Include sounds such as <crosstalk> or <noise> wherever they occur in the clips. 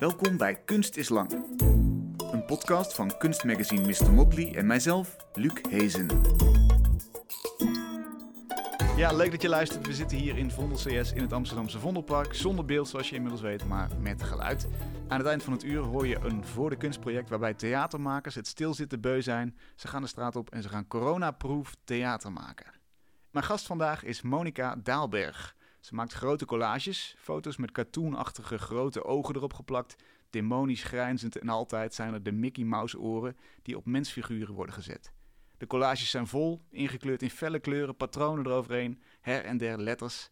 Welkom bij Kunst is Lang. Een podcast van kunstmagazine Mr. Motley en mijzelf, Luc Hezen. Ja, leuk dat je luistert. We zitten hier in Vondel CS in het Amsterdamse Vondelpark. Zonder beeld, zoals je inmiddels weet, maar met geluid. Aan het eind van het uur hoor je een voor de kunstproject waarbij theatermakers het stilzitten beu zijn. Ze gaan de straat op en ze gaan coronaproof theater maken. Mijn gast vandaag is Monica Daalberg. Ze maakt grote collages, foto's met cartoonachtige grote ogen erop geplakt. Demonisch grijnzend en altijd zijn er de Mickey Mouse oren die op mensfiguren worden gezet. De collages zijn vol, ingekleurd in felle kleuren, patronen eroverheen, her en der letters.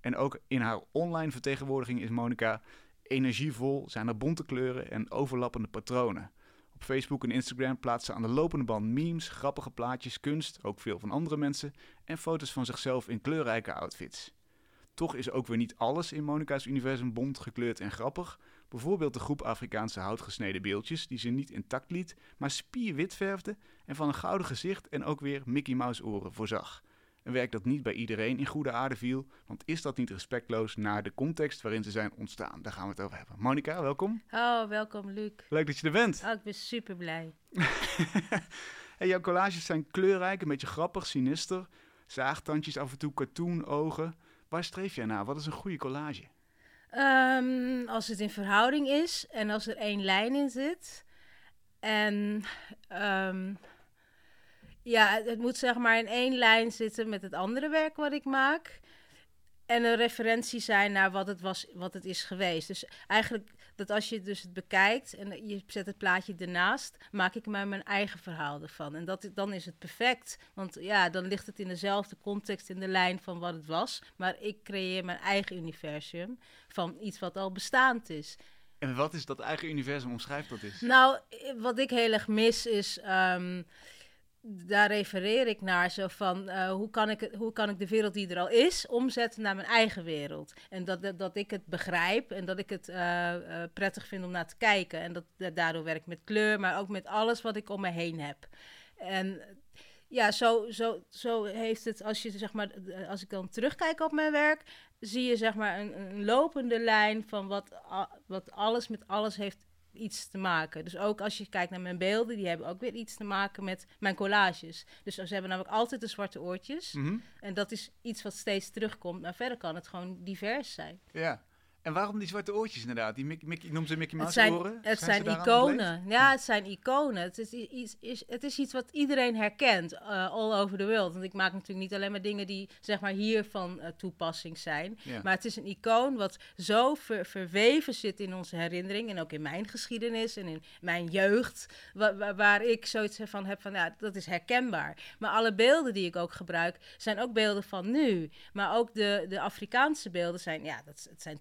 En ook in haar online vertegenwoordiging is Monica energievol, zijn er bonte kleuren en overlappende patronen. Op Facebook en Instagram plaatst ze aan de lopende band memes, grappige plaatjes, kunst, ook veel van andere mensen en foto's van zichzelf in kleurrijke outfits. Toch is ook weer niet alles in Monica's universum bont, gekleurd en grappig. Bijvoorbeeld de groep Afrikaanse houtgesneden beeldjes, die ze niet intact liet, maar spierwit verfde en van een gouden gezicht en ook weer Mickey Mouse oren voorzag. Een werk dat niet bij iedereen in goede aarde viel, want is dat niet respectloos naar de context waarin ze zijn ontstaan? Daar gaan we het over hebben. Monica, welkom. Oh, welkom Luc. Leuk dat je er bent. Oh, ik ben super blij. <laughs> hey, jouw collages zijn kleurrijk, een beetje grappig, sinister. Zaagtandjes af en toe, cartoon, ogen. Waar streef jij naar? Wat is een goede collage? Um, als het in verhouding is en als er één lijn in zit. En um, ja, het moet zeg maar in één lijn zitten met het andere werk wat ik maak. En een referentie zijn naar wat het, was, wat het is geweest. Dus eigenlijk dat als je dus het bekijkt en je zet het plaatje ernaast, maak ik maar mijn eigen verhaal ervan. En dat, dan is het perfect. Want ja, dan ligt het in dezelfde context, in de lijn van wat het was. Maar ik creëer mijn eigen universum van iets wat al bestaand is. En wat is dat eigen universum? Omschrijf dat eens. Nou, wat ik heel erg mis is. Um, daar refereer ik naar zo van uh, hoe, kan ik hoe kan ik de wereld die er al is omzetten naar mijn eigen wereld. En dat, dat, dat ik het begrijp en dat ik het uh, uh, prettig vind om naar te kijken. En dat, daardoor werk ik met kleur, maar ook met alles wat ik om me heen heb. En ja, zo, zo, zo heeft het, als, je, zeg maar, als ik dan terugkijk op mijn werk, zie je zeg maar een, een lopende lijn van wat, wat alles met alles heeft iets te maken. Dus ook als je kijkt naar mijn beelden, die hebben ook weer iets te maken met mijn collages. Dus ze hebben namelijk altijd de zwarte oortjes. Mhm. En dat is iets wat steeds terugkomt. Maar verder kan het gewoon divers zijn. Ja. En waarom die zwarte oortjes inderdaad? Die Mickey, noem ze Mickey Mouse het zijn, oren. Het zijn, iconen. Ja, het zijn iconen. Het is, iets, is, het is iets wat iedereen herkent, uh, all over the world. Want ik maak natuurlijk niet alleen maar dingen die zeg maar hier van uh, toepassing zijn. Ja. Maar het is een icoon wat zo ver, verweven zit in onze herinnering. En ook in mijn geschiedenis en in mijn jeugd. Wa wa waar ik zoiets van heb van, ja, dat is herkenbaar. Maar alle beelden die ik ook gebruik, zijn ook beelden van nu. Maar ook de, de Afrikaanse beelden zijn, ja, dat, het zijn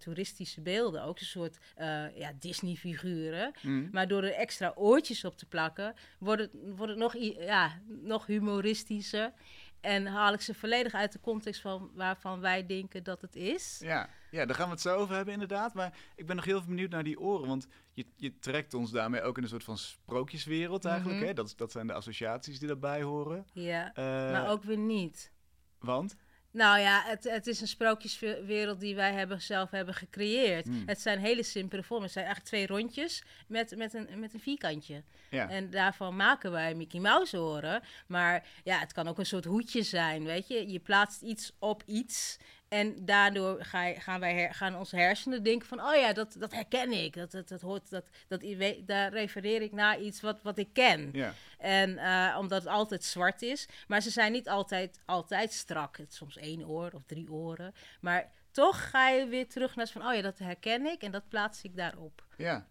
beelden. Ook een soort uh, ja, Disney-figuren. Mm. Maar door er extra oortjes op te plakken, wordt het, wordt het nog, ja, nog humoristischer. En haal ik ze volledig uit de context van waarvan wij denken dat het is. Ja, ja, daar gaan we het zo over hebben inderdaad. Maar ik ben nog heel veel benieuwd naar die oren. Want je, je trekt ons daarmee ook in een soort van sprookjeswereld eigenlijk. Mhm. hè? Dat, dat zijn de associaties die daarbij horen. Ja, Eh, maar ook weer niet. Want? Nou ja, het, het is een sprookjeswereld die wij hebben, zelf hebben gecreëerd. Hmm. Het zijn hele simpele vormen. Het zijn eigenlijk twee rondjes met, met, een, met een vierkantje. Ja. En daarvan maken wij Mickey Mouse oren. Maar ja, het kan ook een soort hoedje zijn, weet je. Je plaatst iets op iets. En daardoor ga gaan, wij her, gaan onze hersenen denken van... oh ja, dat, dat herken ik. Dat, dat, dat hoort, dat, dat, daar refereer ik naar iets wat, wat ik ken. Ja. En uh, omdat het altijd zwart is. Maar ze zijn niet altijd, altijd strak. Het is soms één oor of drie oren. Maar toch ga je weer terug naar van... oh ja, dat herken ik en dat plaats ik daarop. Ja.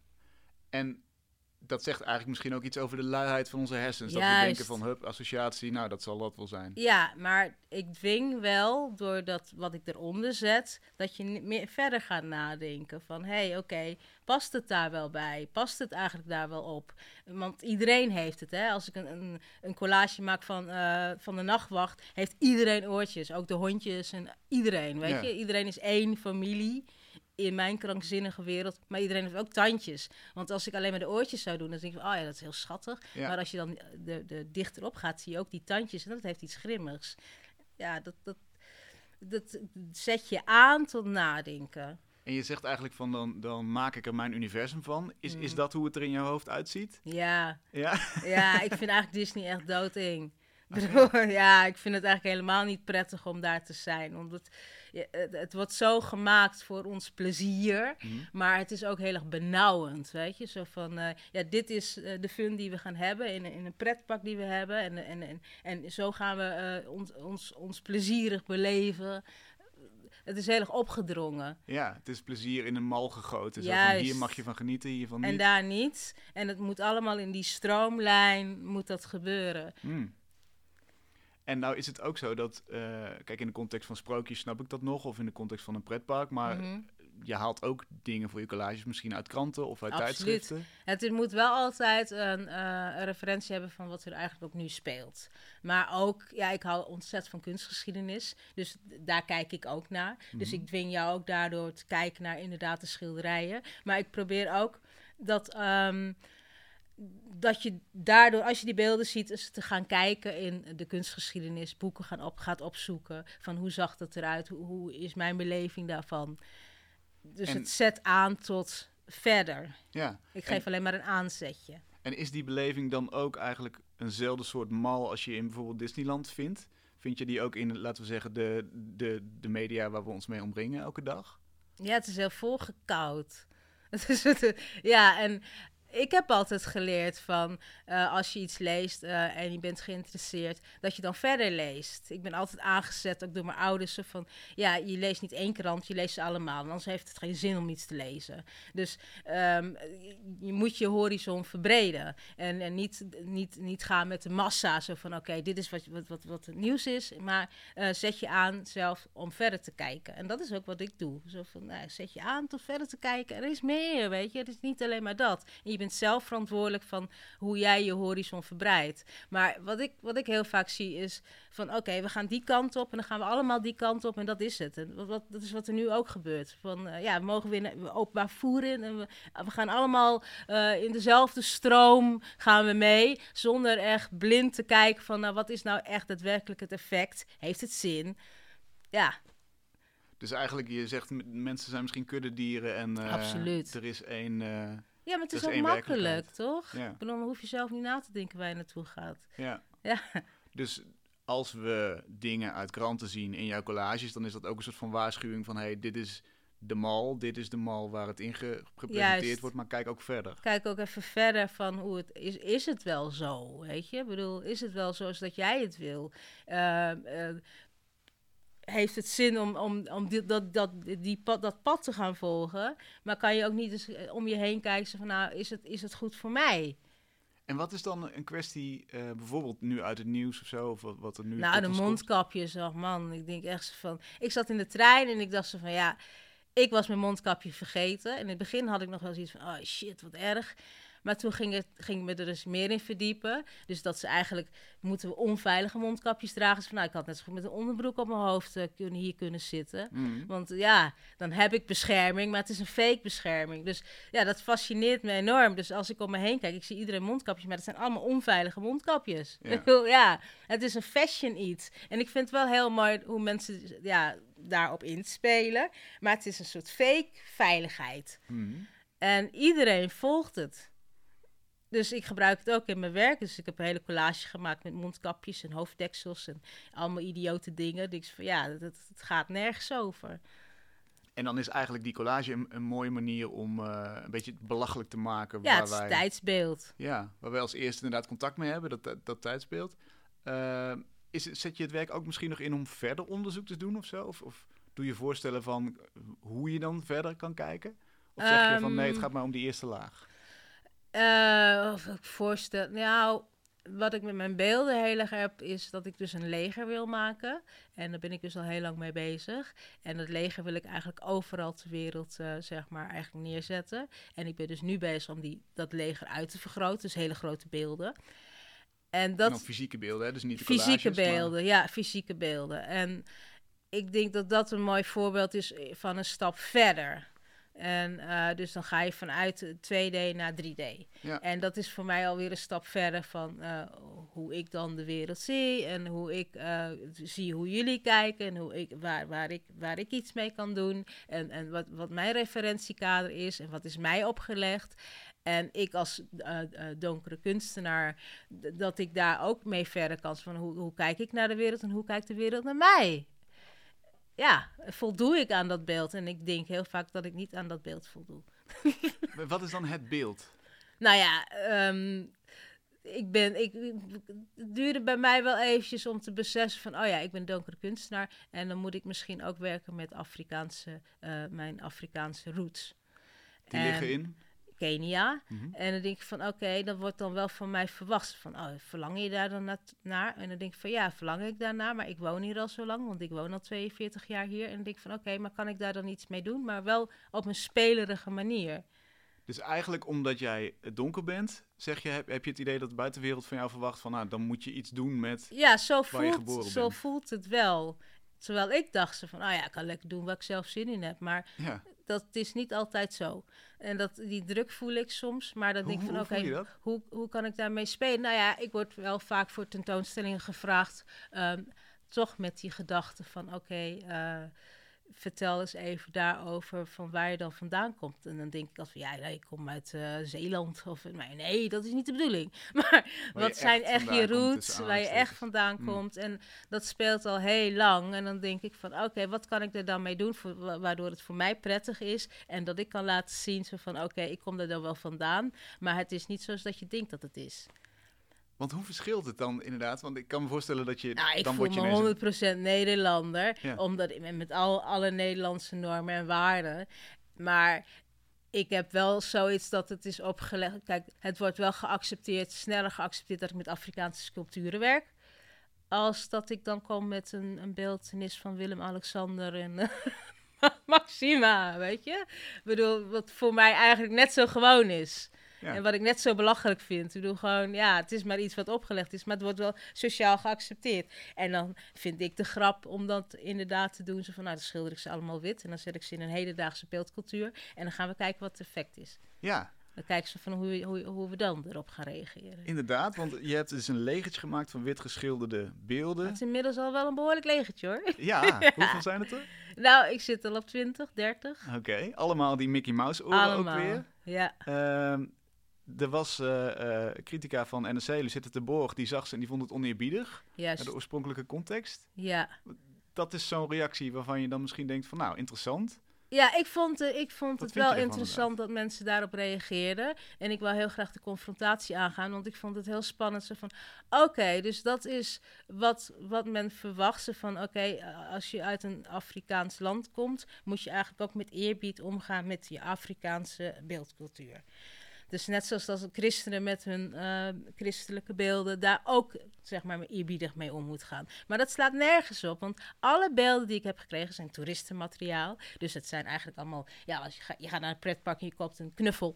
En dat zegt eigenlijk misschien ook iets over de luiheid van onze hersens. Dat we denken van, hup, associatie, nou, dat zal dat wel zijn. Ja, maar ik dwing wel, door dat wat ik eronder zet... dat je meer verder gaat nadenken van... hé, hey, oké, okay, past het daar wel bij? Past het eigenlijk daar wel op? Want iedereen heeft het, hè. Als ik een, een, een collage maak van, uh, van de nachtwacht... heeft iedereen oortjes, ook de hondjes en iedereen, weet Ja. je? Iedereen is één familie in mijn krankzinnige wereld. Maar iedereen heeft ook tandjes. Want als ik alleen maar de oortjes zou doen, dan denk ik van, oh ja, dat is heel schattig. Ja. Maar als je dan de, de dichterop gaat, zie je ook die tandjes. En dat heeft iets grimmigs. Ja, dat, dat, dat zet je aan tot nadenken. En je zegt eigenlijk van dan, dan maak ik er mijn universum van. Is, is Mm. dat hoe het er in je hoofd uitziet? Ja, Ja. <laughs> ja, ik vind eigenlijk Disney echt doodeng. <laughs> Ja, ik vind het eigenlijk helemaal niet prettig om daar te zijn. Omdat je- het, het wordt zo gemaakt voor ons plezier. Mhm. Maar het is ook heel erg benauwend, weet je. Zo van, eh, ja, dit is eh, de fun die we gaan hebben in, een- in een pretpak die we hebben. En, en, en, en zo gaan we eh, ons, ons, ons plezierig beleven. Het is heel erg opgedrongen. ja, het is plezier in een mal gegoten. Zo van, hier mag je van genieten, hiervan En niet. daar niet. En het moet allemaal in die stroomlijn moet dat gebeuren. Hmm. En nou is het ook zo dat, eh, kijk in de context van sprookjes snap ik dat nog, of in de context van een pretpark, maar Mhm. je haalt ook dingen voor je collages misschien uit kranten of uit Absoluut. tijdschriften. Het moet wel altijd een, eh, een referentie hebben van wat er eigenlijk ook nu speelt. Maar ook, ja, ik hou ontzettend van kunstgeschiedenis. Dus daar kijk ik ook naar. Dus Mhm. ik dwing jou ook daardoor te kijken naar inderdaad de schilderijen. Maar ik probeer ook dat, ehm, dat je daardoor, als je die beelden ziet, is te gaan kijken in de kunstgeschiedenis, boeken gaan op, gaat opzoeken van hoe zag dat eruit, hoe, hoe is mijn beleving daarvan. Dus En- het zet aan tot verder. Ja. Ik En- geef alleen maar een aanzetje. En is die beleving dan ook eigenlijk eenzelfde soort mal als je in bijvoorbeeld Disneyland vindt? Vind je die ook in, laten we zeggen, de, de, de media waar we ons mee omringen elke dag? Ja, het is heel volgekoud. <laughs> Het is het, ja, en ik heb altijd geleerd van eh, als je iets leest eh, en je bent geïnteresseerd, dat je dan verder leest. Ik ben altijd aangezet, ook door mijn ouders, van ja, je leest niet één krant, je leest ze allemaal. Anders heeft het geen zin om iets te lezen. Dus ehm, je, moet je horizon verbreden. En, en niet, niet, niet gaan met de massa, zo van oké, dit is wat, wat, wat, wat het nieuws is. Maar eh, zet je aan zelf om verder te kijken. En dat is ook wat ik doe. Zo van, nou, zet je aan tot verder te kijken. Er is meer, weet je. Het is niet alleen maar dat. Je bent zelf verantwoordelijk van hoe jij je horizon verbreidt. Maar wat ik, wat ik heel vaak zie is van, oké, we gaan die kant op en dan gaan we allemaal die kant op en dat is het. En wat, wat, dat is wat er nu ook gebeurt. Van, eh, ja, we mogen weer naar- openbaar voeren en we, we gaan allemaal eh, in dezelfde stroom gaan we mee, zonder echt blind te kijken van, nou, wat is nou echt daadwerkelijk het effect? Heeft het zin? Ja, Dus eigenlijk, je zegt, mensen zijn misschien kuddedieren en eh, Absoluut. er is één... eh, ja maar het is is ook één makkelijk, toch? ja, Ik bedoel, dan hoef je zelf niet na te denken waar je naartoe gaat. ja. Ja. Dus als we dingen uit kranten zien in jouw collages, dan is dat ook een soort van waarschuwing van, hey, dit is de mal, dit is de mal waar het in ge- gepresenteerd Juist. wordt, maar kijk ook verder. Kijk ook even verder van hoe het is. Is het wel zo? Weet je? Ik bedoel, is het wel zoals dat jij het wil? Eh, eh, heeft het zin om, om, om die, dat, dat, die pad, dat pad te gaan volgen? Maar kan je ook niet eens eh, om je heen kijken van, nou, is het, is het goed voor mij? En wat is dan een kwestie, eh, bijvoorbeeld nu uit het nieuws of zo, of wat, wat er nu Nou, de mondkapjes, man. Ik denk echt zo van... Ik zat in de trein en ik dacht zo van, ja... Ik was mijn mondkapje vergeten. In het begin had ik nog wel zoiets van, oh shit, wat erg. Maar toen ging, het, ging ik me er dus meer in verdiepen. Dus dat ze eigenlijk, moeten we onveilige mondkapjes dragen? Dus van, nou, ik had net zo goed met een onderbroek op mijn hoofd eh, kunnen, hier kunnen zitten. Mhm. Want ja, dan heb ik bescherming, maar het is een fake bescherming. Dus ja, dat fascineert me enorm. Dus als ik om me heen kijk, ik zie iedereen mondkapjes, maar dat zijn allemaal onveilige mondkapjes. Ja. Het is een fashion iets. En ik vind het wel heel mooi hoe mensen ja, daarop inspelen. Maar het is een soort fake veiligheid. Mhm. En iedereen volgt het. Dus ik gebruik het ook in mijn werk. Dus ik heb een hele collage gemaakt met mondkapjes en hoofddeksels en allemaal idiote dingen. Dus van ja, het, het gaat nergens over. En dan is eigenlijk die collage een, een mooie manier om eh, een beetje belachelijk te maken. Ja, waar het is wij, tijdsbeeld. Ja, waar wij als eerste inderdaad contact mee hebben, dat, dat, dat tijdsbeeld. Eh, is, zet je het werk ook misschien nog in om verder onderzoek te doen of zo? Of, of doe je voorstellen van hoe je dan verder kan kijken? Of zeg je van nee, het Ehm, gaat maar om die eerste laag? Eh, of ik voorstel, nou, wat ik met mijn beelden heel erg heb, is dat ik dus een leger wil maken. En daar ben ik dus al heel lang mee bezig. En dat leger wil ik eigenlijk overal ter wereld, eh, zeg maar, eigenlijk neerzetten. En ik ben dus nu bezig om die, dat leger uit te vergroten, dus hele grote beelden. En dat, dan fysieke beelden, hè? dus niet de fysieke collages, maar- beelden, ja, fysieke beelden. En ik denk dat dat een mooi voorbeeld is van een stap verder. En eh, dus dan ga je vanuit 2D naar 3D. Ja. En dat is voor mij alweer een stap verder van eh, hoe ik dan de wereld zie en hoe ik eh, zie hoe jullie kijken en hoe ik, waar, waar, ik, waar ik iets mee kan doen en, en wat, wat mijn referentiekader is en wat is mij opgelegd. En ik als uh, donkere kunstenaar, dat ik daar ook mee verder kan. Van hoe, hoe kijk ik naar de wereld en hoe kijkt de wereld naar mij? Ja, voldoe ik aan dat beeld? En ik denk heel vaak dat ik niet aan dat beeld voldoe. <laughs> Wat is dan het beeld? Nou ja, um, ik ben, ik, het duurde bij mij wel eventjes om te beseffen van, oh ja, ik ben donkere kunstenaar. En dan moet ik misschien ook werken met Afrikaanse, uh, mijn Afrikaanse roots. Die en, liggen in? Kenia. Mm-hmm. En dan denk ik van, oké, okay, dat wordt dan wel van mij verwacht. Van, oh, verlang je daar dan naar? En dan denk ik van, ja, verlang ik daarnaar? Maar ik woon hier al zo lang, want ik woon al 42 jaar hier. En dan denk ik van, oké, maar kan ik daar dan iets mee doen? Maar wel op een spelerige manier. Dus eigenlijk omdat jij donker bent, zeg je, heb, heb je het idee dat de buitenwereld van jou verwacht van, nou, dan moet je iets doen met ja, zo voelt, zo voelt het wel. Terwijl ik dacht ze van, oh ja, ik kan lekker doen waar ik zelf zin in heb. Maar ja. Dat is niet altijd zo. En dat, die druk voel ik soms. Maar dan denk ik van, oké, hoe, hoe kan ik daarmee spelen? Nou ja, ik word wel vaak voor tentoonstellingen gevraagd. Um, toch met die gedachte van, oké, okay, uh, eh, vertel eens even daarover van waar je dan vandaan komt. En dan denk ik altijd van, ja, ik kom uit uh, Zeeland. Of, nee, nee, dat is niet de bedoeling. <laughs> Maar wat zijn echt, je roots, waar je echt vandaan hmm. komt. En dat speelt al heel lang. En dan denk ik van, oké, wat kan ik er dan mee doen, voor, waardoor het voor mij prettig is. En dat ik kan laten zien zo van, oké, ik kom er dan wel vandaan. Maar het is niet zoals dat je denkt dat het is. Want hoe verschilt het dan inderdaad? Want ik kan me voorstellen dat je. Nou, ik dan voel me 100% Nederlander. Omdat met al, alle Nederlandse normen en waarden. Maar ik heb wel zoiets dat het is opgelegd. Kijk, het wordt wel geaccepteerd, sneller geaccepteerd dat ik met Afrikaanse sculpturen werk. Als dat ik dan kom met een, een beeldenis van Willem-Alexander en <laughs> Maxima, weet je? Ik bedoel, wat voor mij eigenlijk net zo gewoon is. En wat ik net zo belachelijk vind. Ik bedoel gewoon, ja, het is maar iets wat opgelegd is, maar het wordt wel sociaal geaccepteerd. En dan vind ik de grap om dat inderdaad te doen. Zo van, nou, dan schilder ik ze allemaal wit en dan zet ik ze in een hedendaagse beeldcultuur. En dan gaan we kijken wat het effect is. Ja. Dan kijken ze van hoe, hoe, hoe we dan erop gaan reageren. Inderdaad, want je hebt dus een legertje gemaakt van wit geschilderde beelden. Dat is inmiddels al wel een behoorlijk legertje hoor. Ja, <laughs> hoeveel zijn het er? Nou, ik zit al op 20, 30. Oké, allemaal die Mickey Mouse oren ook weer. Ja. Um, er was uh, critica van NRC, Lucette de Borg, die zag ze en die vond het oneerbiedig. Juist. De oorspronkelijke context. Ja. Dat is zo'n reactie waarvan je dan misschien denkt van nou, interessant. Ja, ik vond, uh, ik vond het wel interessant dat mensen daarop reageerden. En ik wil heel graag de confrontatie aangaan, want ik vond het heel spannend. Zo van, oké, dus dat is wat, wat men verwacht. Ze van, oké, als je uit een Afrikaans land komt, moet je eigenlijk ook met eerbied omgaan met je Afrikaanse beeldcultuur. Dus net zoals dat christenen met hun uh, christelijke beelden daar ook zeg maar eerbiedig mee om moet gaan. Maar dat slaat nergens op, want alle beelden die ik heb gekregen zijn toeristenmateriaal. Dus het zijn eigenlijk allemaal, ja, als je, je gaat naar een pretpark en je koopt een knuffel.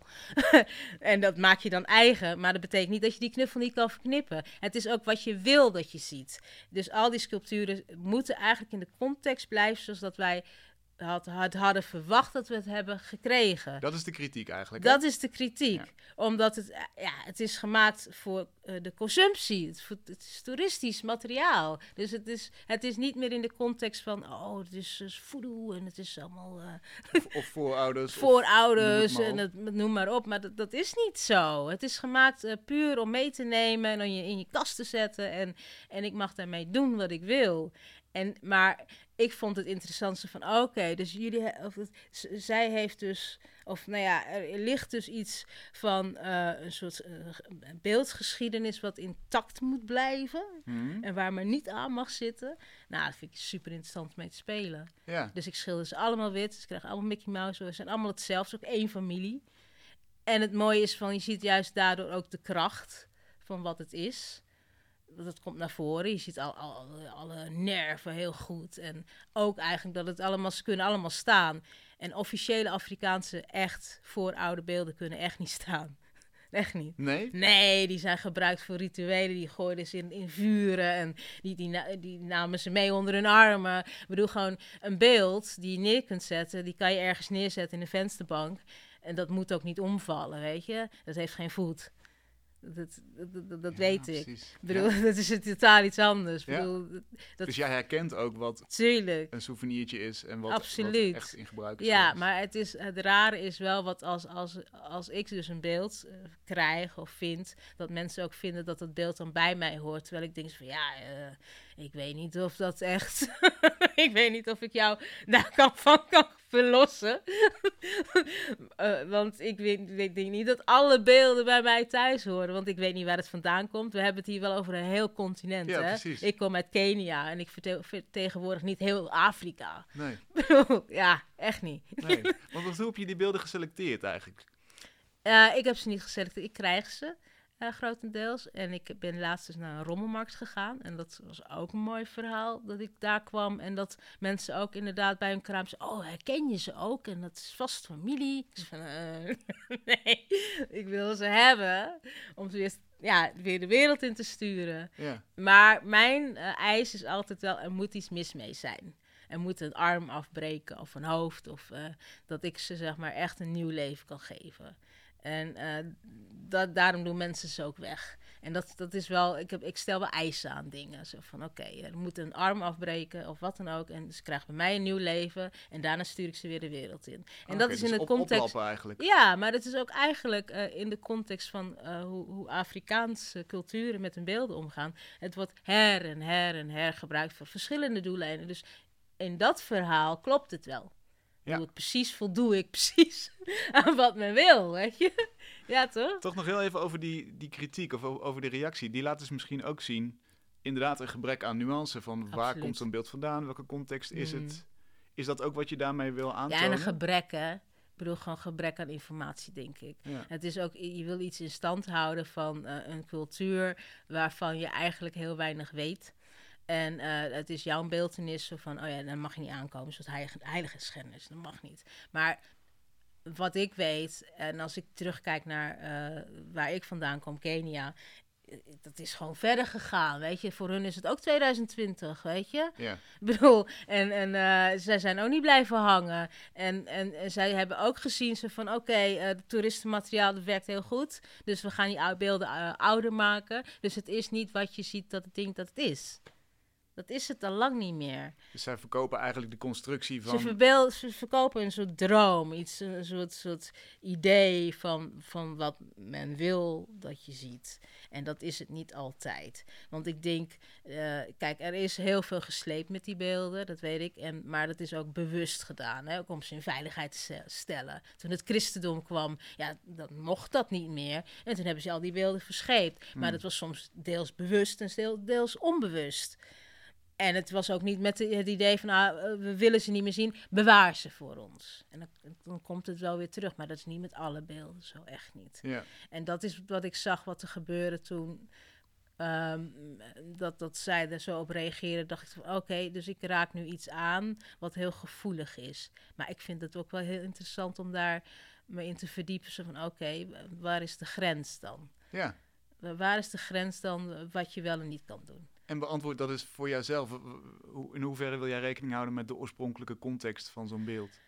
<laughs> en dat maak je dan eigen, maar dat betekent niet dat je die knuffel niet kan verknippen. Het is ook wat je wil dat je ziet. Dus al die sculpturen moeten eigenlijk in de context blijven zoals dat wij had, had, hadden verwacht dat we het hebben gekregen. Dat is de kritiek eigenlijk. Dat is de kritiek. Omdat het, eh, ja, het is gemaakt voor uh, de consumptie. Het, het, is toeristisch materiaal. Dus het is, het is niet meer in de context van, oh, het is, is en het is allemaal... Uh, of, of, voorouders. <laughs> voorouders en het, noem maar op. Maar dat, dat is niet zo. Het is gemaakt uh, puur om mee te nemen en dan je in je kast te zetten. En, en ik mag daarmee doen wat ik wil. En, maar ik vond het interessantste van, oké, dus jullie, of het, zij heeft dus, of nou ja, er ligt dus iets van uh, een soort uh, beeldgeschiedenis wat intact moet blijven mhm. en waar maar niet aan mag zitten. Nou, dat vind ik super interessant mee te spelen. Ja. Dus ik schilder ze allemaal wit, ze krijgen allemaal Mickey Mouse, ze zijn allemaal hetzelfde, ook één familie. En het mooie is van, je ziet juist daardoor ook de kracht van wat het is dat komt naar voren. Je ziet al, al, alle nerven heel goed. En ook eigenlijk dat het allemaal, ze kunnen allemaal staan. En officiële Afrikaanse echt oude beelden kunnen echt niet staan. <laughs> Echt niet. Nee? Nee, die zijn gebruikt voor rituelen. Die gooiden ze in, in vuren en die, die, die namen ze mee onder hun armen. Ik bedoel, gewoon een beeld die je neer kunt zetten, die kan je ergens neerzetten in de vensterbank. En dat moet ook niet omvallen, weet je. Dat heeft geen voet. Dat, dat, dat, dat Ja, weet ik. precies. Ik bedoel, Ja. <laughs> dat is het totaal iets anders. Ja. bedoel, dat, Dus jij herkent ook wat tuurlijk. een souvenirtje is en wat, echt in gebruik is Ja, maar het, is, het rare is wel wat als, als, als ik dus een beeld eh, krijg of vind, dat mensen ook vinden dat het beeld dan bij mij hoort. Terwijl ik denk van ja, eh, ik weet niet of dat echt. <laughs> ik weet niet of ik jou daar kan van kan verlossen. <laughs> Eh, want ik weet, weet denk niet dat alle beelden bij mij thuis horen. Want ik weet niet waar het vandaan komt. We hebben het hier wel over een heel continent. Ja, hè? precies. Ik kom uit Kenia en ik verte- vertegenwoordig niet heel Afrika. Nee, <laughs> ja, echt niet. nee. <laughs> Want hoe heb je die beelden geselecteerd eigenlijk? Eh, ik heb ze niet geselecteerd. Ik krijg ze eh, grotendeels. En ik ben laatst dus naar een rommelmarkt gegaan. En dat was ook een mooi verhaal. Dat ik daar kwam. En dat mensen ook inderdaad bij hun kraam zeiden... Oh, herken je ze ook? En dat is vast familie. Ik zei van, eh, <laughs> nee, ik wil ze hebben. Om ze weer, ja, weer de wereld in te sturen. Ja, Maar mijn eh, eis is altijd wel, er moet iets mis mee zijn. Er moet een arm afbreken of een hoofd. Of dat ik ze zeg maar echt een nieuw leven kan geven. En eh, dat, daarom doen mensen ze ook weg. En dat, dat is wel, ik, heb, ik stel wel eisen aan dingen. Zo van, oké, er moet een arm afbreken of wat dan ook. En ze krijgen bij mij een nieuw leven. En daarna stuur ik ze weer de wereld in. En dat Oké, is dus in de op- context... eigenlijk. Ja, maar het is ook eigenlijk eh, in de context van eh, hoe, hoe Afrikaanse culturen met hun beelden omgaan. Het wordt her en her en her gebruikt voor verschillende doeleinden. Dus in dat verhaal klopt het wel. Ja. Doe ik precies, voldoe ik precies <laughs> aan wat men wil, weet je? Ja, toch? Toch nog heel even over die, die kritiek of over die reactie. Die laat dus misschien ook zien, inderdaad, een gebrek aan nuance. Van waar komt zo'n beeld vandaan? Welke context is Mm. het? Is dat ook wat je daarmee wil Ja, aantonen? en een gebrek, hè? Ik bedoel, gewoon gebrek aan informatie, denk ik. Ja. Het is ook, je wil iets in stand houden van eh, een cultuur waarvan je eigenlijk heel weinig weet. En eh, het is jouw beeldenis van, oh ja, dan mag je niet aankomen, zoals heilige, heilige schenders, dat mag niet. Maar wat ik weet, en als ik terugkijk naar eh, waar ik vandaan kom, Kenia, eh, dat is gewoon verder gegaan, weet je. Voor hun is het ook 2020, weet je. Ja. Ik bedoel, en, en zij zijn ook niet blijven hangen. En, en, en zij hebben ook gezien ze van, oké, het toeristenmateriaal dat werkt heel goed. Dus we gaan die beelden ouder maken. Dus het is niet wat je ziet dat het ding dat het is. Dat is het al lang niet meer. Dus zij verkopen eigenlijk de constructie Ze, van... verbeel- ze verkopen een soort droom, iets, een soort, soort idee van, van wat men wil dat je ziet. En dat is het niet altijd. Want ik denk, eh, kijk, er is heel veel gesleept met die beelden, dat weet ik. En, maar dat is ook bewust gedaan, hè, ook om ze in veiligheid te stellen. Toen het christendom kwam, ja, dan mocht dat niet meer. En toen hebben ze al die beelden verscheept. Maar Hmm. dat was soms deels bewust en deel- deels onbewust. En het was ook niet met het idee van, ah, we willen ze niet meer zien, bewaar ze voor ons. En dan, dan komt het wel weer terug, maar dat is niet met alle beelden, zo echt niet. Ja. En dat is wat ik zag wat er gebeurde toen, ehm, dat, dat zij er zo op reageerden, dacht ik van, oké, dus ik raak nu iets aan wat heel gevoelig is. Maar ik vind het ook wel heel interessant om daar me in te verdiepen, zo van, oké, waar is de grens dan? ja. Waar is de grens dan wat je wel en niet kan doen? En beantwoord dat is voor jouzelf. In hoeverre wil jij rekening houden met de oorspronkelijke context van zo'n beeld?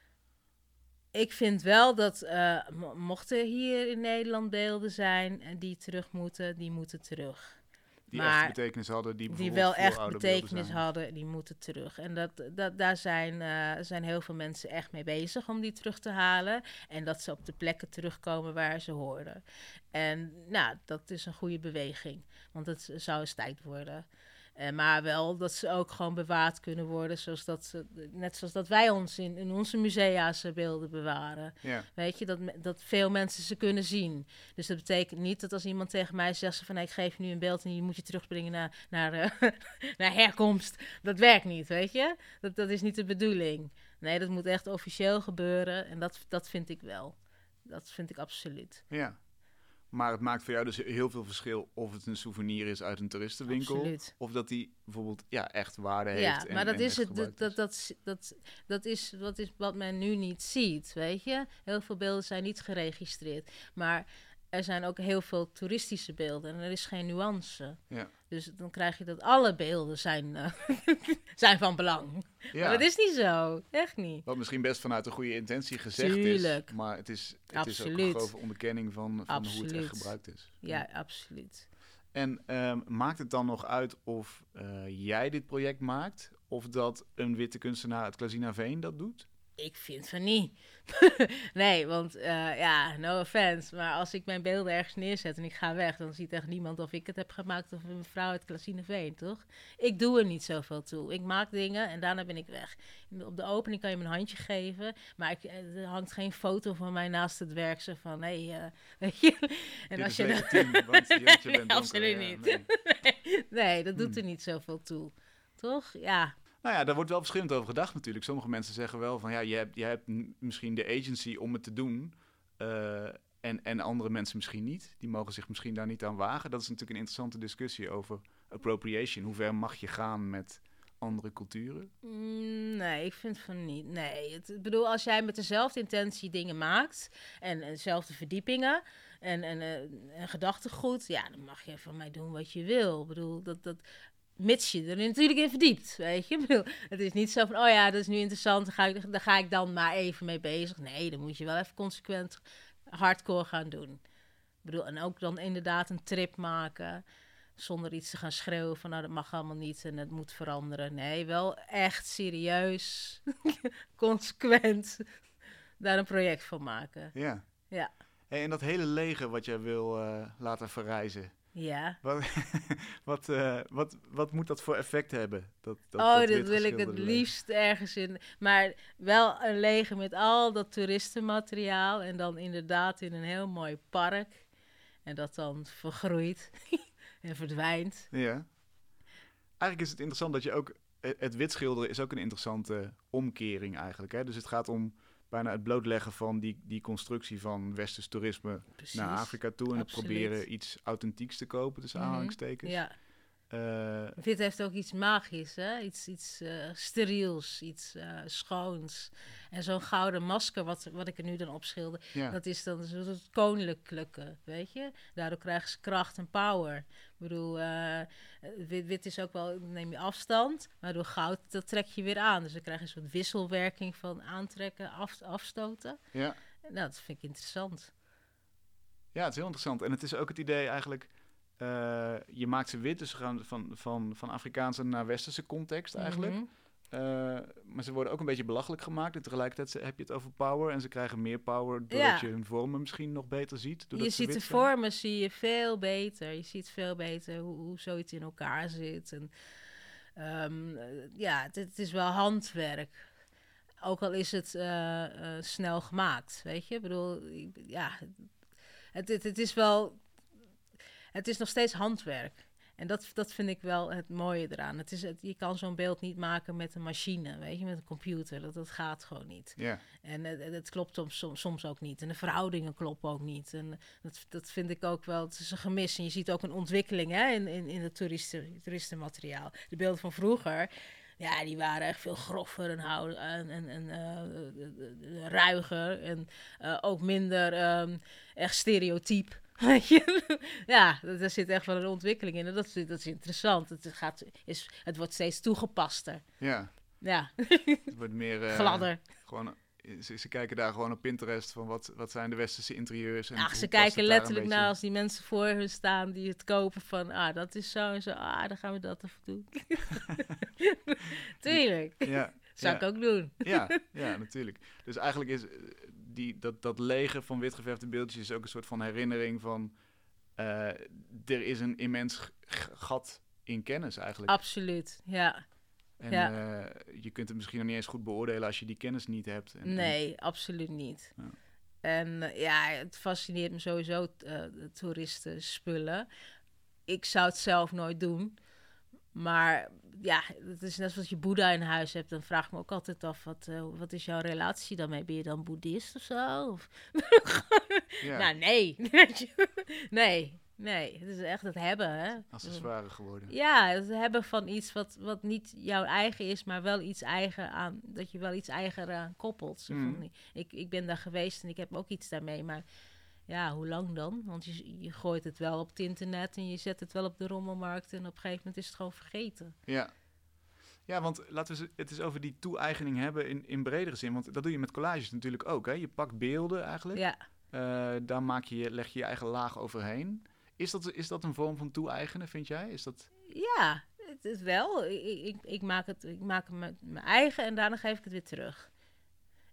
Ik vind wel dat eh, mo- mochten hier in Nederland beelden zijn en die terug moeten, die moeten terug. Die Maar echt betekenis hadden, die Die wel echt betekenis hadden, die moeten terug. En dat, dat, daar zijn, eh, zijn heel veel mensen echt mee bezig om die terug te halen. En dat ze op de plekken terugkomen waar ze horen. En nou, dat is een goede beweging. Want het zou eens tijd worden. Eh, maar wel dat ze ook gewoon bewaard kunnen worden. Zoals dat ze, net zoals dat wij ons in, in onze musea's beelden bewaren. Ja. Weet je, dat, dat veel mensen ze kunnen zien. Dus dat betekent niet dat als iemand tegen mij zegt zo van... "Hey, ik geef je nu een beeld en die moet je terugbrengen naar, naar, eh, <laughs> naar herkomst. Dat werkt niet, weet je. Dat, dat is niet de bedoeling. Nee, dat moet echt officieel gebeuren en dat, dat vind ik wel. Dat vind ik absoluut. ja. Maar het maakt voor jou dus heel veel verschil of het een souvenir is uit een toeristenwinkel. Absoluut. Of dat die bijvoorbeeld ja, echt waarde heeft. Ja, en- maar dat en is het. Dat, dat, dat, dat, dat is wat, is wat men nu niet ziet, weet je. Heel veel beelden zijn niet geregistreerd. Maar er zijn ook heel veel toeristische beelden en er is geen nuance. Ja. Dus dan krijg je dat alle beelden zijn, eh, <laughs> zijn van belang. Ja. Maar dat is niet zo, echt niet. Wat misschien best vanuit een goede intentie gezegd Tuurlijk. is. Maar het is, het is ook een grove onderkenning van, van hoe het echt gebruikt is. Ja, absoluut. En ehm, maakt het dan nog uit of eh, jij dit project maakt... of dat een witte kunstenaar uit Klazina Veen dat doet? Ik vind van niet. <laughs> nee, want eh, ja, no offense. Maar als ik mijn beelden ergens neerzet en ik ga weg, dan ziet echt niemand of ik het heb gemaakt of een mevrouw uit Klasineveen, toch? Ik doe er niet zoveel toe. Ik maak dingen en daarna ben ik weg. Op de opening kan je me een handje geven, maar ik, eh, er hangt geen foto van mij naast het werk. Zo van, hé, hey, eh, <laughs> weet je. En als je <laughs> dat- Nee, absoluut Ja, niet. nee. nee, dat doet Hmm. er niet zoveel toe. Toch? Ja. Nou ja, daar wordt wel verschillend over gedacht natuurlijk. Sommige mensen zeggen wel van ja, je hebt, je hebt misschien de agency om het te doen. eh, en, en andere mensen misschien niet. Die mogen zich misschien daar niet aan wagen. Dat is natuurlijk een interessante discussie over appropriation. Hoe ver mag je gaan met andere culturen? Mm, Nee, ik vind van niet. Nee, het, ik bedoel, als jij met dezelfde intentie dingen maakt en, en dezelfde verdiepingen en, en, eh, en gedachtegoed, ja, dan mag je van mij doen wat je wil. Ik bedoel, dat, dat, mits je er natuurlijk in verdiept, weet je. Het is niet zo van, oh ja, dat is nu interessant, daar ga, ik, daar ga ik dan maar even mee bezig. Nee, dan moet je wel even consequent hardcore gaan doen. Ik bedoel, en ook dan inderdaad een trip maken zonder iets te gaan schreeuwen van nou dat mag allemaal niet en het moet veranderen. Nee, wel echt serieus, <laughs> consequent daar een project van maken. Ja. Ja. Hey, en dat hele leger wat jij wil eh, laten verrijzen. Ja. Wat, <laughs> wat, eh, wat, wat moet dat voor effect hebben? Dat, dat, oh, dat dat wil ik het liefst ergens in. Maar wel een leger met al dat toeristenmateriaal en dan inderdaad in een heel mooi park. En dat dan vergroeit <laughs> en verdwijnt. Ja. Eigenlijk is het interessant dat je ook... Het het wit schilderen is ook een interessante omkering eigenlijk. Hè? Dus het gaat om bijna het blootleggen van die, die constructie van westers toerisme Precies. naar Afrika toe. En het proberen iets authentieks te kopen, tussen aanhalingstekens. Ja. Eh, Wit heeft ook iets magisch, hè? Iets, iets eh, steriels, iets eh, schoons. En zo'n gouden masker, wat, wat ik er nu dan opschilder, ja. dat is dan het koninklijke, weet je? Daardoor krijgen ze kracht en power. Ik bedoel, wit, wit is ook wel, neem je afstand, maar door goud, dat trek je weer aan. Dus dan krijg je een soort wisselwerking van aantrekken, af, afstoten. ja. Nou, dat vind ik interessant. Ja, het is heel interessant. En het is ook het idee eigenlijk... eh, je maakt ze wit, dus ze gaan van, van, van Afrikaanse naar westerse context eigenlijk. Mhm. Eh, maar ze worden ook een beetje belachelijk gemaakt. En tegelijkertijd heb je het over power. En ze krijgen meer power doordat Ja. je hun vormen misschien nog beter ziet. Je ziet de zijn. vormen zie je veel beter. Je ziet veel beter hoe, hoe zoiets in elkaar zit. En, ehm, eh, ja, het, het is wel handwerk. Ook al is het snel gemaakt, weet je. Ik bedoel, ja, het, het, het is wel... Het is nog steeds handwerk. En dat, dat vind ik wel het mooie eraan. Het is, het, je kan zo'n beeld niet maken met een machine, weet je, met een computer. Dat, dat gaat gewoon niet. Ja, En het, het klopt soms, soms, ook niet. En de verhoudingen kloppen ook niet. En dat, dat vind ik ook wel, het is een gemis. En je ziet ook een ontwikkeling hè, in, in, in het toeristen, toeristenmateriaal. De beelden van vroeger, ja, die waren echt veel groffer en, houden, en, en, en eh, ruiger. En eh, ook minder ehm, echt stereotyp. <laughs> Ja, er zit echt wel een ontwikkeling in. En dat, is- dat is interessant. Het, gaat, is, het wordt steeds toegepaster. ja. Ja, Het wordt meer... <laughs> eh, gladder. Gewoon, ze, ze kijken daar gewoon op Pinterest van wat, wat zijn de westerse interieurs. En Ach, ze kijken daar letterlijk naar als die mensen voor hun staan die het kopen van, ah, dat is zo en zo, ah, dan gaan we dat even doen. <laughs> Tuurlijk, Ja, zou ja. ik ook doen. Ja, ja, natuurlijk. Dus eigenlijk is die, dat, dat leger van witgeverfde beeldjes is ook een soort van herinnering van... eh, er is een immens gat in kennis eigenlijk. Absoluut, ja. en ja. eh, je kunt het misschien nog niet eens goed beoordelen als je die kennis niet hebt. En, en- Nee, absoluut niet. Ja. En eh, ja, het fascineert me sowieso, de toeristen spullen. Ik zou het zelf nooit doen. Maar ja, het is net zoals je Boeddha in huis hebt. Dan vraag ik me ook altijd af, wat, eh, wat is jouw relatie daarmee? Ben je dan boeddhist of zo? Of... ja, <laughs> Nou, nee. <laughs> nee, nee. Het is echt het hebben, hè. accessoire geworden. Ja, het hebben van iets wat, wat niet jouw eigen is, maar wel iets eigen aan, dat je wel iets eigen aan koppelt. Mhm. ik, ik ben daar geweest en ik heb ook iets daarmee, maar Ja, hoe lang dan? Want je, je gooit het wel op het internet en je zet het wel op de rommelmarkt. En op een gegeven moment is het gewoon vergeten. Ja. Ja, want laten we het eens over die toe-eigening hebben in, in bredere zin. Want dat doe je met collages natuurlijk ook. Hè? Je pakt beelden eigenlijk. Ja, Eh, daar maak je, leg je je eigen laag overheen. Is dat, is dat een vorm van toe-eigenen, vind jij? Is dat... ja het is wel. Ik, ik, ik maak het, ik maak het met mijn eigen en daarna geef ik het weer terug.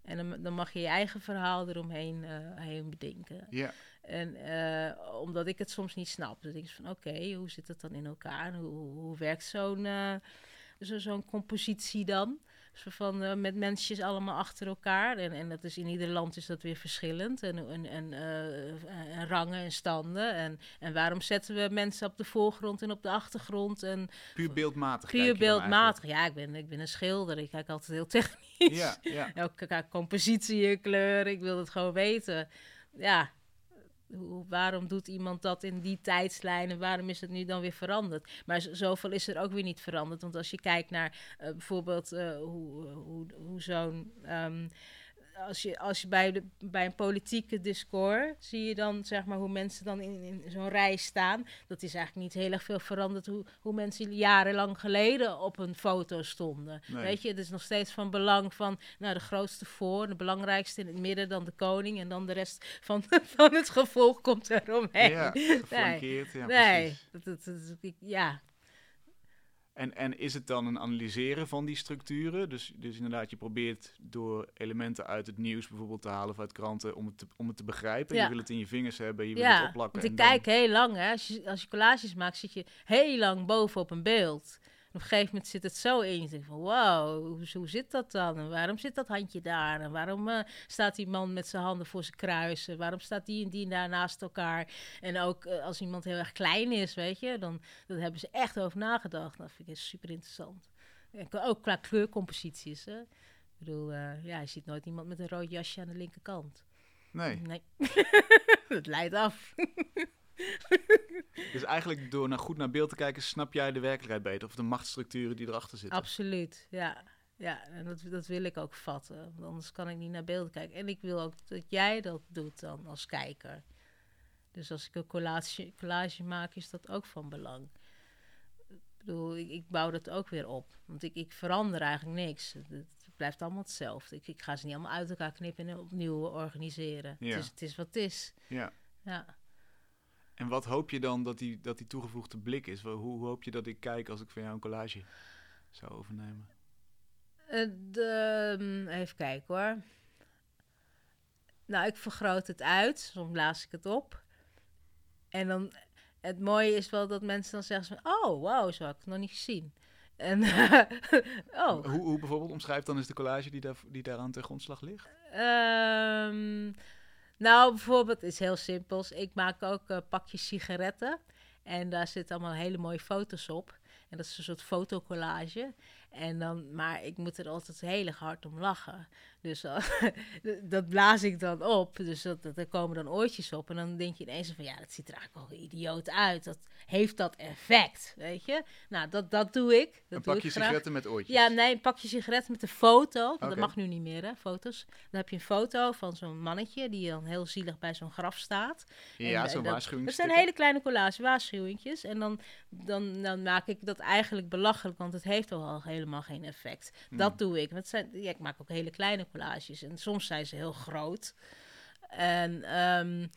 En dan, dan mag je je eigen verhaal eromheen eh, heen bedenken. Ja. En eh, omdat ik het soms niet snap. Dan denk ik van oké, hoe zit het dan in elkaar? Hoe, hoe werkt zo'n eh, zo, zo'n compositie dan? Zo van eh, met mensjes allemaal achter elkaar. En, en dat is in ieder land is dat weer verschillend. En, en, en, eh, en rangen en standen. En, en waarom zetten we mensen op de voorgrond en op de achtergrond? En Puur beeldmatig. puur beeldmatig. Ja, ik ben, ik ben een schilder. Ik kijk altijd heel <laughs> technisch. Ja, ja. Elke compositie, kleur, ik wil het gewoon weten. Ja, waarom doet iemand dat in die tijdslijn en waarom is het nu dan weer veranderd? Maar zoveel is er ook weer niet veranderd. Want als je kijkt naar eh, bijvoorbeeld eh, hoe, hoe, hoe zo'n. ehm, als je, als je bij, de, bij een politieke discours zie je dan zeg maar hoe mensen dan in, in zo'n rij staan. Dat is eigenlijk niet heel erg veel veranderd hoe, hoe mensen jarenlang geleden op een foto stonden. Nee. Weet je, het is nog steeds van belang van nou, de grootste voor, de belangrijkste in het midden, dan de koning en dan de rest van, <laughs> van het gevolg komt eromheen. Ja, geflankeerd. Ja, nee, dat, dat, dat- ik- ja, En, en is het dan een analyseren van die structuren? Dus, dus inderdaad, je probeert door elementen uit het nieuws bijvoorbeeld te halen of uit kranten om het te, om het te begrijpen. Ja. Je wil het in je vingers hebben, je wil ja. het opplakken. want ik en dan- kijk heel lang, hè. Als je, als je collages maakt, zit je heel lang bovenop een beeld. En op een gegeven moment zit het zo in. Je denkt van, wow, hoe, hoe zit dat dan? En waarom zit dat handje daar? En waarom eh, staat die man met zijn handen voor zijn kruisen? Waarom staat die en die daar naast elkaar? En ook eh, als iemand heel erg klein is, weet je, dan daar hebben ze echt over nagedacht. Dat vind ik super interessant. En ook qua kleurcomposities, hè. Ik bedoel, eh, ja, je ziet nooit iemand met een rood jasje aan de linkerkant. Nee, Nee. <laughs> dat leidt af. <laughs> <laughs> dus eigenlijk door naar goed naar beeld te kijken, snap jij de werkelijkheid beter. Of de machtsstructuren die erachter zitten. Absoluut, ja. Ja, en dat, dat wil ik ook vatten. Want anders kan ik niet naar beelden kijken. En ik wil ook dat jij dat doet dan als kijker. Dus als ik een collage, collage maak, is dat ook van belang. Ik bedoel, ik, ik bouw dat ook weer op. Want ik, ik verander eigenlijk niks. Het, het blijft allemaal hetzelfde. Ik, ik ga ze niet allemaal uit elkaar knippen en opnieuw organiseren. Ja. Het, is, het is wat het is. Ja. Ja. En wat hoop je dan dat die, dat die toegevoegde blik is? Hoe, hoe hoop je dat ik kijk als ik van jou een collage zou overnemen? Eh, de, mm, even kijken hoor. Nou, ik vergroot het uit. Soms blaas ik het op. En dan, het mooie is wel dat mensen dan zeggen van... Oh, wauw, zo had ik het nog niet gezien. En, <laughs> oh, Hoe, hoe bijvoorbeeld omschrijft dan eens de collage die, daar, die daaraan ten grondslag ligt? Ehm, nou, bijvoorbeeld, is heel simpels. Ik maak ook eh, pakjes sigaretten. En daar zitten allemaal hele mooie foto's op. En dat is een soort fotocollage. En dan, maar ik moet er altijd heel erg hard om lachen. Dus <laughs> dat blaas ik dan op. Dus dat, dat, er komen dan oortjes op. En dan denk je ineens van, ja, dat ziet er eigenlijk wel idioot uit. Dat heeft dat effect, weet je? Nou, dat, dat doe ik. Dat een doe pakje ik graag. sigaretten met oortjes. Ja, nee, een pakje sigaretten met een foto. Want. Dat mag nu niet meer, hè, foto's. Dan heb je een foto van zo'n mannetje die dan heel zielig bij zo'n graf staat. Ja, zo'n waarschuwing. Dat zijn hele kleine collage waarschuwingjes. En dan, dan, dan maak ik dat eigenlijk belachelijk, want het heeft al helemaal geen effect. Dat doe ik. Zijn, ja, ik maak ook hele kleine collages. En soms zijn ze heel groot. En ehm,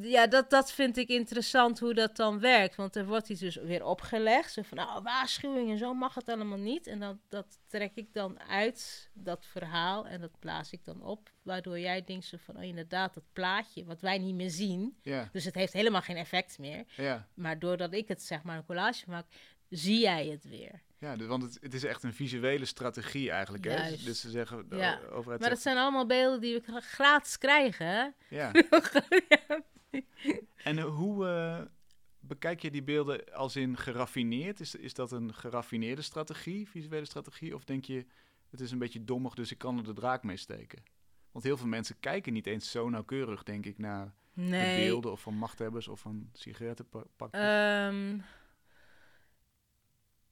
ja, dat, dat vind ik interessant hoe dat dan werkt. Want er wordt iets dus weer opgelegd. Zo van, nou, waarschuwing en zo mag het allemaal niet. En dat, dat trek ik dan uit, dat verhaal. En dat blaas ik dan op. Waardoor jij denkt zo van, oh, inderdaad, dat plaatje wat wij niet meer zien. Dus het heeft helemaal geen effect meer. Maar doordat ik het, zeg maar, een collage maak, zie jij het weer. Ja dus, want het, het is echt een visuele strategie eigenlijk. Hè? Juist. Dus ze zeggen, de Ja. overheid Maar dat zegt, zijn allemaal beelden die we gra- gratis krijgen, hè? <laughs> ja. En eh, hoe eh, bekijk je die beelden als in geraffineerd? Is, is dat een geraffineerde strategie, visuele strategie? Of denk je, het is een beetje dommig, dus ik kan er de draak mee steken? Want heel veel mensen kijken niet eens zo nauwkeurig, denk ik, naar de beelden of van machthebbers of van sigarettenpakjes. Ehm,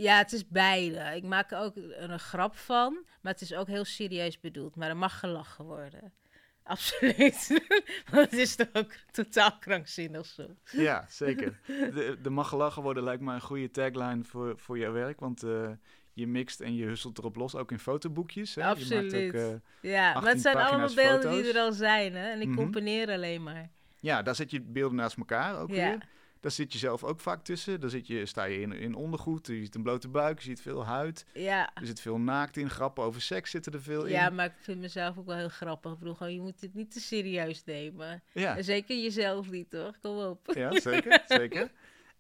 ja, het is beide. Ik maak er ook een, een grap van, maar het is ook heel serieus bedoeld. Maar er mag gelachen worden. <laughs> Absoluut. Want het is toch ook totaal krankzinnig zo. Ja, zeker. De, de mag gelachen worden lijkt me een goede tagline voor, voor jouw werk. Want eh, je mixt en je husselt erop los, ook in fotoboekjes. Hè? Absoluut. Je maakt ook, eh, Ja, maar het zijn 18 allemaal beelden die er al zijn, hè. En ik Mhm. componeer alleen maar. ja, daar zet je beelden naast elkaar ook Ja. weer. Daar zit je zelf ook vaak tussen. Daar zit je, sta je in, in ondergoed, je ziet een blote buik, je ziet veel huid. Ja. Er zit veel naakt in, grappen over seks zitten er veel in. Ja, maar ik vind mezelf ook wel heel grappig. Ik bedoel, gewoon, je moet dit niet te serieus nemen. ja. En zeker jezelf niet, toch? Kom op. Ja, <laughs> zeker, zeker.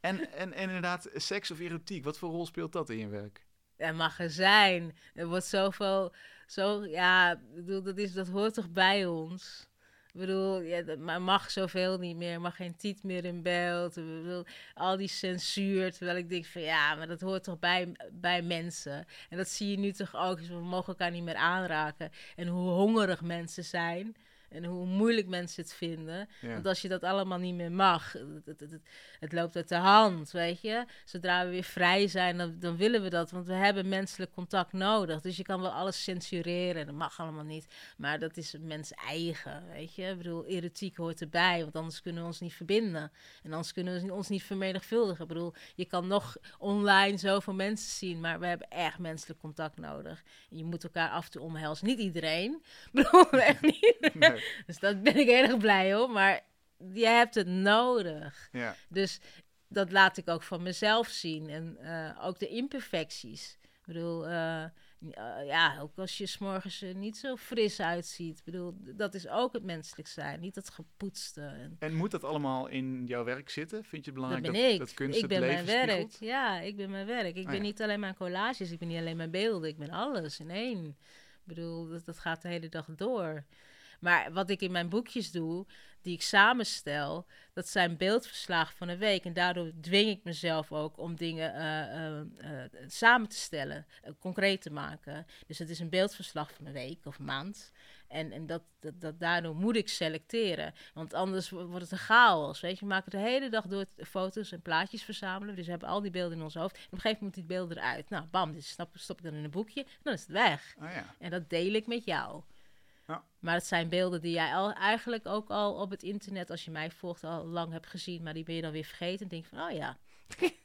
En, en, en inderdaad, seks of erotiek, wat voor rol speelt dat in je werk? Het mag er zijn. Er wordt zoveel... Zo, ja, ik bedoel, dat, is, dat hoort toch bij ons? Ik bedoel, ja, dat mag zoveel niet meer. Er mag geen tiet meer in beeld. Ik bedoel, al die censuur. Terwijl ik denk van ja, maar dat hoort toch bij, bij mensen. En dat zie je nu toch ook. Dus we mogen elkaar niet meer aanraken. En hoe hongerig mensen zijn. En hoe moeilijk mensen het vinden. Ja. Want als je dat allemaal niet meer mag, het, het, het, het loopt uit de hand, weet je. Zodra we weer vrij zijn, dan, dan willen we dat. Want we hebben menselijk contact nodig. Dus je kan wel alles censureren, dat mag allemaal niet. Maar dat is een mens eigen, weet je. Ik bedoel, erotiek hoort erbij, want anders kunnen we ons niet verbinden. En anders kunnen we ons niet vermenigvuldigen. Ik bedoel, je kan nog online zoveel mensen zien, maar we hebben echt menselijk contact nodig. En je moet elkaar af en toe omhelzen. Niet iedereen, <laughs> bedoel, echt niet. Nee. <laughs> Dus dat ben ik heel erg blij hoor. Maar je hebt het nodig. Ja. Dus dat laat ik ook van mezelf zien. En eh, ook de imperfecties. Ik bedoel, eh, eh, ja, ook als je s'morgens er niet zo fris uitziet. Ik bedoel, dat is ook het menselijk zijn. Niet dat gepoetste. En En moet dat allemaal in jouw werk zitten? Vind je het dat belangrijk ben dat, ik. dat kunst ik het ben leven mijn werk. spiegelt? Ja, ik ben mijn werk. Ik Oh, ben ja. niet alleen mijn collages. Ik ben niet alleen mijn beelden. Ik ben alles in één. Ik bedoel, dat, dat gaat de hele dag door. Maar wat ik in mijn boekjes doe, die ik samenstel, dat zijn beeldverslagen van een week. En daardoor dwing ik mezelf ook om dingen eh, eh, eh, samen te stellen, concreet te maken. Dus het is een beeldverslag van een week of een maand. En, en dat, dat, dat, daardoor moet ik selecteren. Want anders wo- wordt het een chaos. Weet je, we maken de hele dag door foto's en plaatjes verzamelen. Dus we hebben al die beelden in ons hoofd. En op een gegeven moment moet die beelden eruit. Nou, bam, dit stop, stop ik dan in een boekje. En dan is het weg. Ah ja. En dat deel ik met jou. Ja. Maar het zijn beelden die jij al, eigenlijk ook al op het internet, als je mij volgt, al lang hebt gezien. Maar die ben je dan weer vergeten. En denk van, oh ja. <laughs>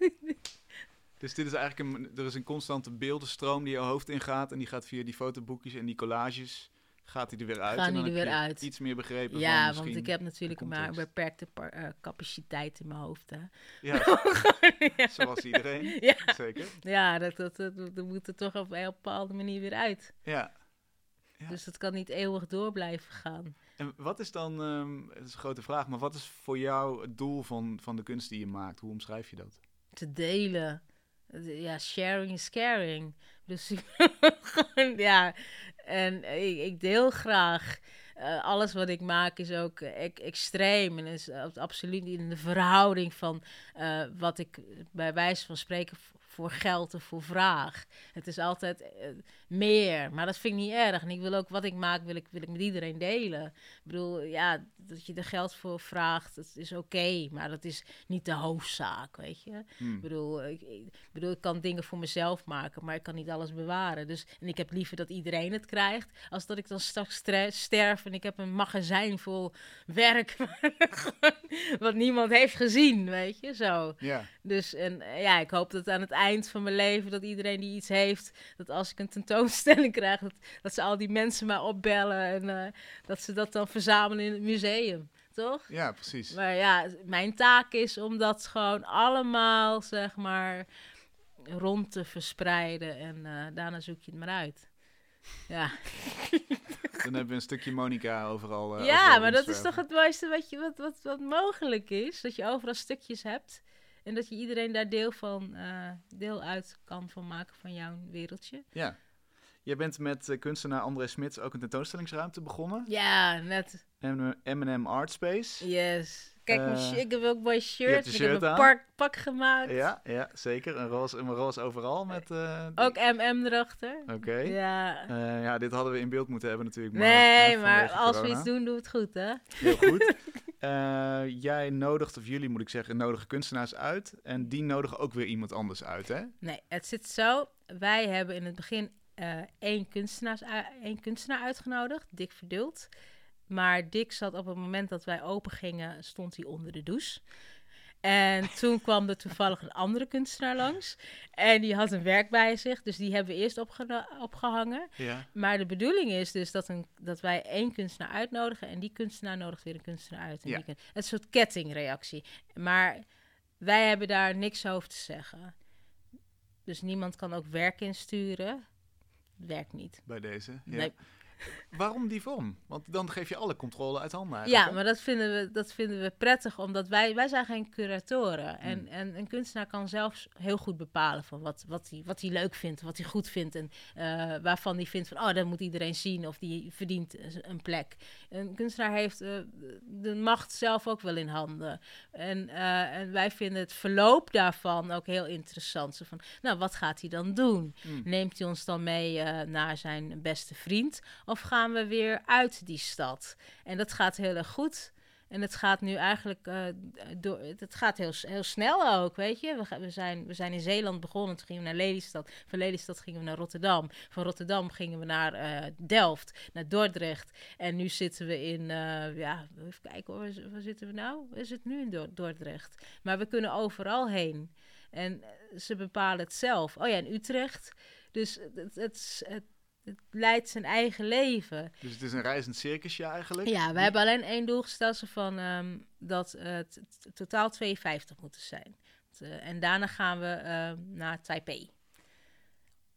Dus dit is eigenlijk een, er is een constante beeldenstroom die je hoofd ingaat. En die gaat via die fotoboekjes en die collages, gaat die er weer uit. Gaan die er weer uit. Iets meer begrepen Ja, van want ik heb natuurlijk maar een beperkte eh, capaciteit in mijn hoofd. Hè. Ja, <laughs> zoals iedereen. Ja, Zeker. ja dat, dat, dat, dat moet er toch op een bepaalde manier weer uit. Ja. Ja. Dus dat kan niet eeuwig door blijven gaan. En wat is dan, het is een grote vraag, maar wat is voor jou het doel van, van de kunst die je maakt? Hoe omschrijf je dat? Te delen. Ja, sharing is caring. Dus <laughs> gewoon, ja. En ik, ik deel graag. Eh, alles wat ik maak is ook extreem. En is absoluut niet in de verhouding van eh, wat ik bij wijze van spreken voor geld of voor vraag. Het is altijd eh, meer. Maar dat vind ik niet erg. En ik wil ook wat ik maak, wil ik, wil ik met iedereen delen. Ik bedoel, ja, dat je er geld voor vraagt, dat is oké. maar dat is niet de hoofdzaak, weet je. Hmm. Ik bedoel, ik, ik bedoel, ik kan dingen voor mezelf maken, maar ik kan niet alles bewaren. Dus, en ik heb liever dat iedereen het krijgt, als dat ik dan straks sterf en ik heb een magazijn vol werk <laughs> wat niemand heeft gezien, weet je, zo. Dus en ja, ik hoop dat aan het eind van mijn leven, dat iedereen die iets heeft, dat als ik een tentoonstelling krijg, dat, dat ze al die mensen maar opbellen en eh, dat ze dat dan verzamelen in het museum, toch? ja, precies. Maar ja, mijn taak is om dat gewoon allemaal, zeg maar, rond te verspreiden. En eh, daarna zoek je het maar uit. Ja, <laughs> Dan hebben we een stukje Monica overal. eh, ja overal maar dat is toch het mooiste wat, je, wat, wat, wat mogelijk is. Dat je overal stukjes hebt. En dat je iedereen daar deel, van, eh, deel uit kan van maken van jouw wereldje. Ja. Jij bent met eh, kunstenaar André Smits ook een tentoonstellingsruimte begonnen. Ja, net. M&M Art Space. Yes. Kijk, mijn Eh, ik heb ook hebt shirt. Ik heb shirt een aan. pak, gemaakt. Ja, ja, zeker. Een roze, een roze overal met... Ook MM erachter. Oké. Ja. Ja, dit hadden we in beeld moeten hebben natuurlijk. Maar, nee, maar als we iets doen, doe het goed, hè? Heel goed. <laughs> Eh, jij nodigt, of jullie moet ik zeggen, nodigen kunstenaars uit. En die nodigen ook weer iemand anders uit, hè? Nee, het zit zo. Wij hebben in het begin eh, één, kunstenaars, één kunstenaar uitgenodigd, Dick Verdult. Maar Dick zat op het moment dat wij open gingen, stond hij onder de douche. En toen kwam er toevallig een andere kunstenaar langs. En die had een werk bij zich, dus die hebben we eerst opge opgehangen. Ja. Maar de bedoeling is dus dat, een, dat wij één kunstenaar uitnodigen en die kunstenaar nodigt weer een kunstenaar uit. En Ja. die kun- het is een soort kettingreactie. Maar wij hebben daar niks over te zeggen. Dus niemand kan ook werk insturen. Werkt niet. Bij deze. Ja. Nee. Waarom die vorm? Want dan geef je alle controle uit handen eigenlijk. Ja, maar dat vinden we, dat vinden we prettig, omdat wij, wij zijn geen curatoren. En, Hmm. en een kunstenaar kan zelfs heel goed bepalen van wat, wat, hij, wat hij leuk vindt, wat hij goed vindt. En eh, waarvan hij vindt van, oh, dat moet iedereen zien of die verdient een- plek. Een kunstenaar heeft eh, de macht zelf ook wel in handen. En, eh, en wij vinden het verloop daarvan ook heel interessant. Zo van, nou, wat gaat hij dan doen? Hmm. Neemt hij ons dan mee naar zijn beste vriend? Of gaan we weer uit die stad? En dat gaat heel erg goed. En het gaat nu eigenlijk eh, door. Het gaat heel, heel snel ook, weet je. We, we, zijn, we zijn in Zeeland begonnen. Toen gingen we naar Lelystad. Van Lelystad gingen we naar Rotterdam. Van Rotterdam gingen we naar eh, Delft, naar Dordrecht. En nu zitten we in. eh, ja, even kijken hoor. Waar, zitten we nou? We zitten nu in Dor- Dordrecht. Maar we kunnen overal heen. En ze bepalen het zelf. Oh ja, in Utrecht. Dus het, het, het, het, leidt zijn eigen leven. Dus het is een reizend circusje eigenlijk. Ja, we hebben alleen één doel gesteld van ehm, dat het t- totaal 52 moeten zijn. Eh, en daarna gaan we ehm, naar Taipei.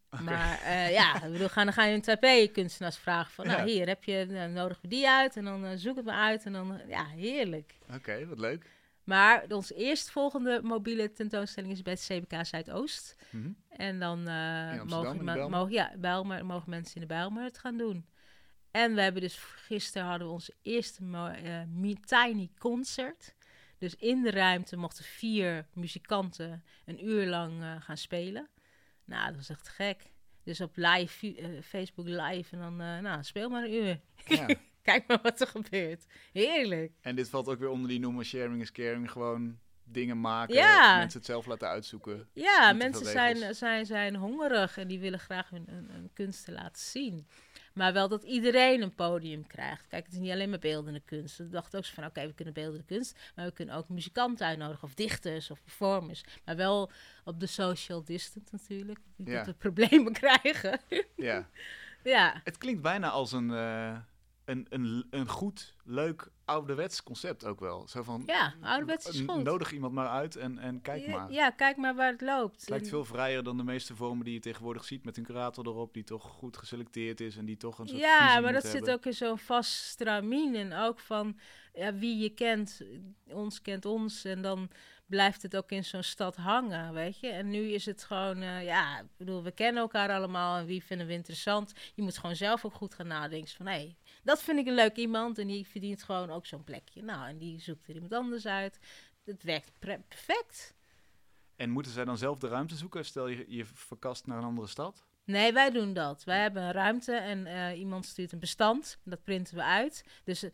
Maar eh, ja, bedoel, gaan, dan ga je in Taipei kunstenaars vragen van, nou hier heb je, dan nodigen we die uit en dan eh, zoek het maar uit en dan, eh, ja, heerlijk. Oké, wat leuk. Maar onze eerstvolgende mobiele tentoonstelling is bij het CBK Zuidoost. Mhm. En dan eh, mogen, mogen, ja, Bijlmer, mogen mensen in de Bijlmer het gaan doen. En we hebben dus gisteren hadden we onze eerste me- tiny concert. Dus in de ruimte mochten vier muzikanten een uur lang eh, gaan spelen. Nou, dat was echt gek. Dus op live, Facebook live en dan, nou, speel maar een uur. Ja. <laughs> <laughs> Kijk maar wat er gebeurt. Heerlijk. En dit valt ook weer onder die noemer sharing is caring. Gewoon dingen maken, Ja. mensen het zelf laten uitzoeken. Ja, mensen zijn, regels. zijn, zijn hongerig en die willen graag hun, hun, hun kunsten laten zien. Maar wel dat iedereen een podium krijgt. Kijk, het is niet alleen maar beeldende kunst. We dachten ook zo van, oké, we kunnen beeldende kunst, maar we kunnen ook muzikanten uitnodigen, of dichters, of performers. Maar wel op de social distance natuurlijk, Ja. dat we problemen <laughs> krijgen. Ja. ja, Het klinkt bijna als een, eh, een, een, een goed, leuk, ouderwets concept ook wel. Zo van, ja, ouderwets is goed. Nodig iemand maar uit en, en kijk ja, maar. ja, kijk maar waar het loopt. Het lijkt veel vrijer dan de meeste vormen die je tegenwoordig ziet met een curator erop, die toch goed geselecteerd is en die toch een soort Ja, maar dat zit ook in zo'n vast stramien. En ook van ja, wie je kent, ons kent ons. En dan blijft het ook in zo'n stad hangen, weet je. En nu is het gewoon, eh, ja, ik bedoel, we kennen elkaar allemaal. En wie vinden we interessant? Je moet gewoon zelf ook goed gaan nadenken. Van, hé, hey, dat vind ik een leuk iemand. En die verdient gewoon ook zo'n plekje. Nou, en die zoekt er iemand anders uit. Het werkt perfect. En moeten zij dan zelf de ruimte zoeken? Stel je je verkast naar een andere stad? Nee, wij doen dat. Wij hebben een ruimte en eh, iemand stuurt een bestand. Dat printen we uit. Dus, eh,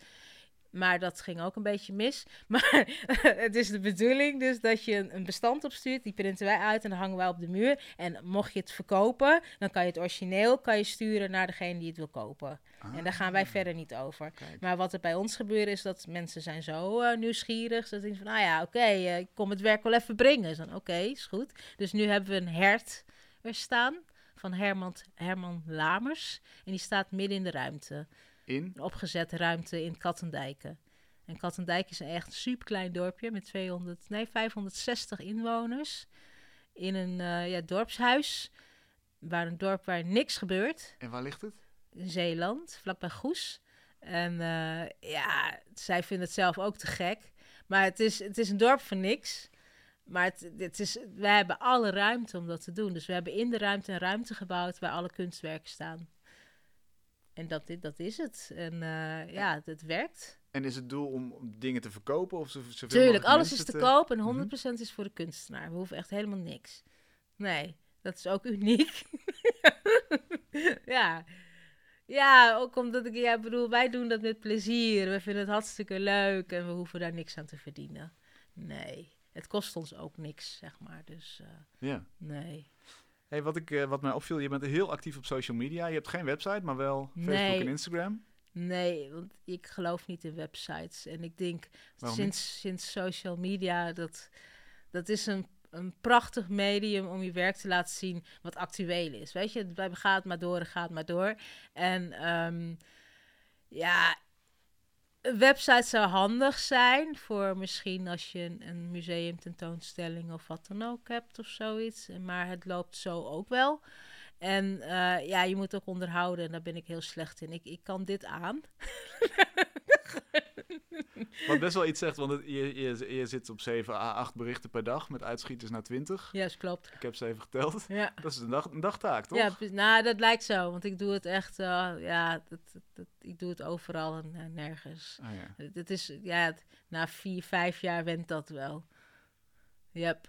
maar dat ging ook een beetje mis. <laughs> Maar <laughs> het is de bedoeling dus dat je een, bestand opstuurt. Die printen wij uit en dan hangen wij op de muur. En mocht je het verkopen, dan kan je het origineel kan je sturen naar degene die het wil kopen. En daar gaan wij Ah, verder niet over. Kijk. Maar wat er bij ons gebeurt is dat mensen zijn zo eh, nieuwsgierig. Ze denken van, nou ja, oké, eh, ik kom het werk wel even brengen. Dus dan, oké, is goed. Dus nu hebben we een hert er staan van Herman, Herman Lamers. En die staat midden in de ruimte. In? Een opgezette ruimte in Kattendijken. En Kattendijk is een echt superklein dorpje met 200, nee, 560 inwoners. In een eh, ja, dorpshuis. Waar een dorp waar niks gebeurt En waar ligt het? in Zeeland, vlakbij Goes. En eh, ja, zij vinden het zelf ook te gek. Maar het is, het is een dorp voor niks. Maar het, het is, wij hebben alle ruimte om dat te doen. Dus we hebben in de ruimte een ruimte gebouwd waar alle kunstwerken staan. En dat, dat is het. En eh, ja, het, het werkt. En is het doel om dingen te verkopen of zo- zoveel Tuurlijk, alles is mensen te koop en Mhm. 100% is voor de kunstenaar. We hoeven echt helemaal niks. Nee, dat is ook <laughs> uniek. ja. Ja, ook omdat ik, ja, bedoel, wij doen dat met plezier. We vinden het hartstikke leuk en we hoeven daar niks aan te verdienen. Nee, het kost ons ook niks, zeg maar. Dus eh, Ja. nee. Hey, wat, ik, eh, wat mij opviel, je bent heel actief op social media. Je hebt geen website, maar wel Facebook Nee. en Instagram. Nee, want ik geloof niet in websites. En ik denk sinds, sinds social media dat dat is een, een prachtig medium om je werk te laten zien wat actueel is. Weet je, het gaat maar door, gaat maar door. En um, ja, een website zou handig zijn voor misschien als je een, een museum tentoonstelling of wat dan ook hebt of zoiets. Maar het loopt zo ook wel. En uh, ja, je moet ook onderhouden en daar ben ik heel slecht in. Ik, ik kan dit aan. <laughs> <laughs> <laughs> Wat best wel iets zegt, want je, je, je zit op 7 à 8 berichten per dag met uitschieters naar 20. Ja, dat klopt. Ik heb ze even geteld. Ja. <laughs> Dat is een, dag, een dagtaak, toch? Ja, nou, dat lijkt zo. Want ik doe het echt, uh, ja, dat, dat, ik doe het overal en, en nergens. Oh, ja. Het is, ja, na vier, vijf jaar went dat wel. Yep.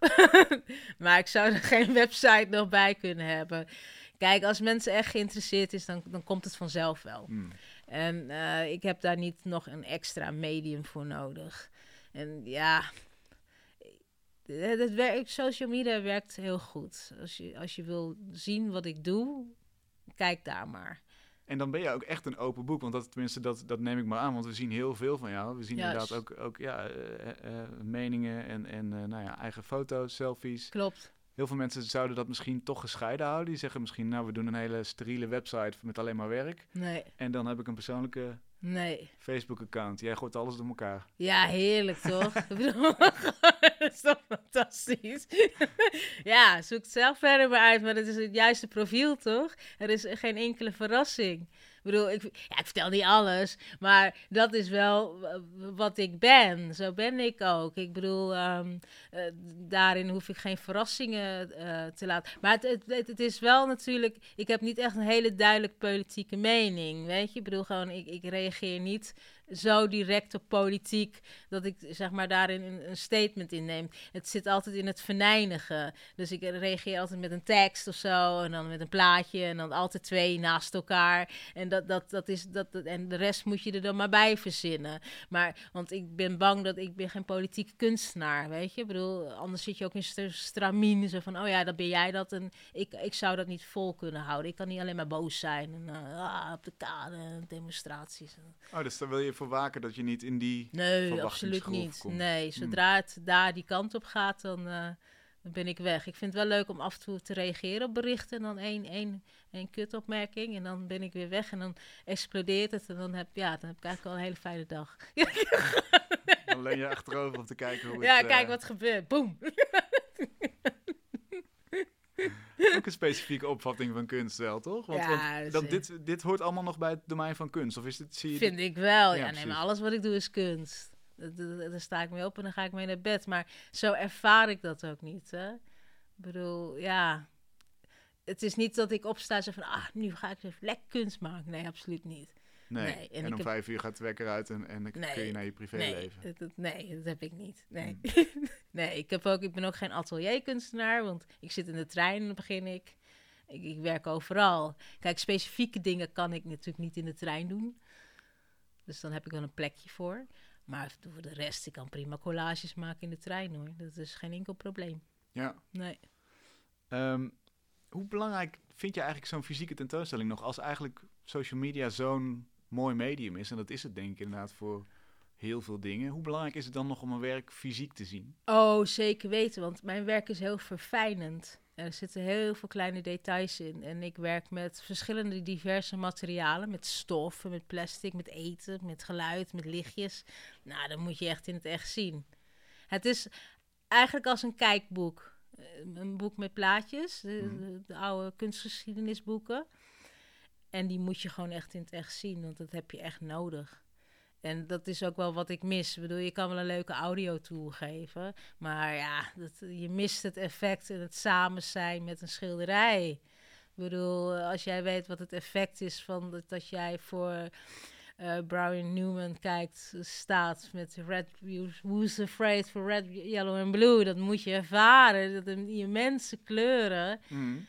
<laughs> maar ik zou er geen website nog bij kunnen hebben. Kijk, als mensen echt geïnteresseerd is, dan, dan komt het vanzelf wel. Hmm. En uh, ik heb daar niet nog een extra medium voor nodig. En ja, het werkt, social media werkt heel goed. Als je, als je wil zien wat ik doe, kijk daar maar. En dan ben je ook echt een open boek. Want dat, tenminste, dat, dat neem ik maar aan. Want we zien heel veel van jou. We zien inderdaad ook, ook ja, uh, uh, meningen en, en nou ja, eigen foto's, selfies. Klopt. Heel veel mensen zouden dat misschien toch gescheiden houden. Die zeggen misschien, nou, we doen een hele steriele website met alleen maar werk. Nee. En dan heb ik een persoonlijke nee. Facebook-account. Jij gooit alles door elkaar. Ja, heerlijk toch? <laughs> <laughs> dat is toch fantastisch? <laughs> ja, zoek het zelf verder maar uit, maar het is het juiste profiel toch? Er is geen enkele verrassing bedoel, ik, ja, ik vertel niet alles, maar dat is wel wat ik ben. Zo ben ik ook. Ik bedoel, um, uh, daarin hoef ik geen verrassingen uh, te laten. Maar het, het, het, is wel natuurlijk, ik heb niet echt een hele duidelijk politieke mening, weet je. Ik bedoel, gewoon, ik, ik reageer niet zo direct op politiek dat ik zeg maar daarin een, een, statement inneem. Het zit altijd in het verneinigen. Dus ik reageer altijd met een tekst of zo en dan met een plaatje en dan altijd twee naast elkaar. En dat, dat, dat is dat, en de rest moet je er dan maar bij verzinnen. Maar want ik ben bang dat ik ben geen politieke kunstenaar, weet je? Ik bedoel, anders zit je ook in stramien zo van oh ja, dan ben jij dat en ik, ik zou dat niet vol kunnen houden. Ik kan niet alleen maar boos zijn en uh, ah, op de kade demonstraties. Oh, dus dan wil je voor waken dat je niet in die Nee, absoluut niet. Komt. Nee, hmm. zodra het daar die kant op gaat, dan, uh, dan ben ik weg. Ik vind het wel leuk om af en toe te reageren op berichten en dan één, één, één kutopmerking en dan ben ik weer weg en dan explodeert het en dan heb, ja, dan heb ik eigenlijk al een hele fijne dag. <laughs> dan leen je achterover om te kijken hoe Ja, het, kijk uh... wat gebeurt. Boom! <laughs> ook een specifieke opvatting van kunst wel, toch? Want, ja, want dat, dit, dit hoort allemaal nog bij het domein van kunst. Of is dit, zie je Vind ik wel. Ja, ja nee, maar alles wat ik doe is kunst. Daar sta ik mee op en dan ga ik mee naar bed. Maar zo ervaar ik dat ook niet. Hè? Ik bedoel, ja. Het is niet dat ik opsta en zeg van, ah, nu ga ik even lekker kunst maken. Nee, absoluut niet. Nee, nee. en, en om heb... vijf uur gaat de wekker uit en, en dan nee, kun je naar je privéleven. Nee, dat, nee, dat heb ik niet. Nee, hmm. <laughs> nee ik, heb ook, ik ben ook geen atelierkunstenaar, want ik zit in de trein en dan begin ik. ik. Ik werk overal. Kijk, specifieke dingen kan ik natuurlijk niet in de trein doen. Dus dan heb ik wel een plekje voor. Maar voor de rest, ik kan prima collages maken in de trein hoor. Dat is geen enkel probleem. Ja. Nee. Um, hoe belangrijk vind je eigenlijk zo'n fysieke tentoonstelling nog als eigenlijk social media zo'n mooi medium is? En dat is het denk ik inderdaad voor heel veel dingen. Hoe belangrijk is het dan nog om een werk fysiek te zien? Oh, zeker weten, want mijn werk is heel verfijnend. Er zitten heel veel kleine details in. En ik werk met verschillende diverse materialen. Met stof, met plastic, met eten, met geluid, met lichtjes. Nou, dan moet je echt in het echt zien. Het is eigenlijk als een kijkboek. Een boek met plaatjes, de, de, de oude kunstgeschiedenisboeken. En die moet je gewoon echt in het echt zien, want dat heb je echt nodig. En dat is ook wel wat ik mis. Ik bedoel, je kan wel een leuke audio toegeven. Maar ja, dat, je mist het effect en het samen zijn met een schilderij. Ik bedoel, als jij weet wat het effect is van dat, jij voor uh, Brian Newman kijkt, staat met Red Who's Afraid for Red, Yellow and Blue. Dat moet je ervaren. Dat die immense kleuren. Mm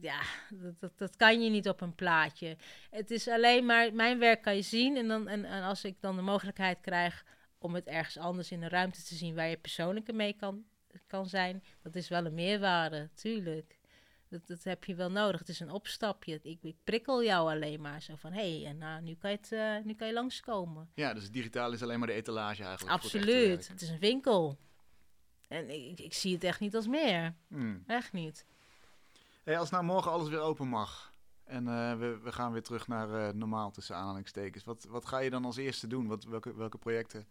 ja, dat, dat, dat, kan je niet op een plaatje. Het is alleen maar, mijn werk kan je zien. En, dan, en, en als ik dan de mogelijkheid krijg om het ergens anders in een ruimte te zien waar je persoonlijker mee kan, kan zijn, dat is wel een meerwaarde, tuurlijk. Dat, dat heb je wel nodig. Het is een opstapje. Ik, ik prikkel jou alleen maar zo van... hé, hey, en nou, nu, kan je het, uh, nu kan je langskomen. Ja, dus digitaal is alleen maar de etalage eigenlijk. Absoluut. Het, het, is een winkel. En ik, ik, zie het echt niet als meer. Hmm. Echt niet. Als nou morgen alles weer open mag... en uh, we, we gaan weer terug naar uh, normaal tussen aanhalingstekens... Wat, wat ga je dan als eerste doen? Wat, welke, welke projecten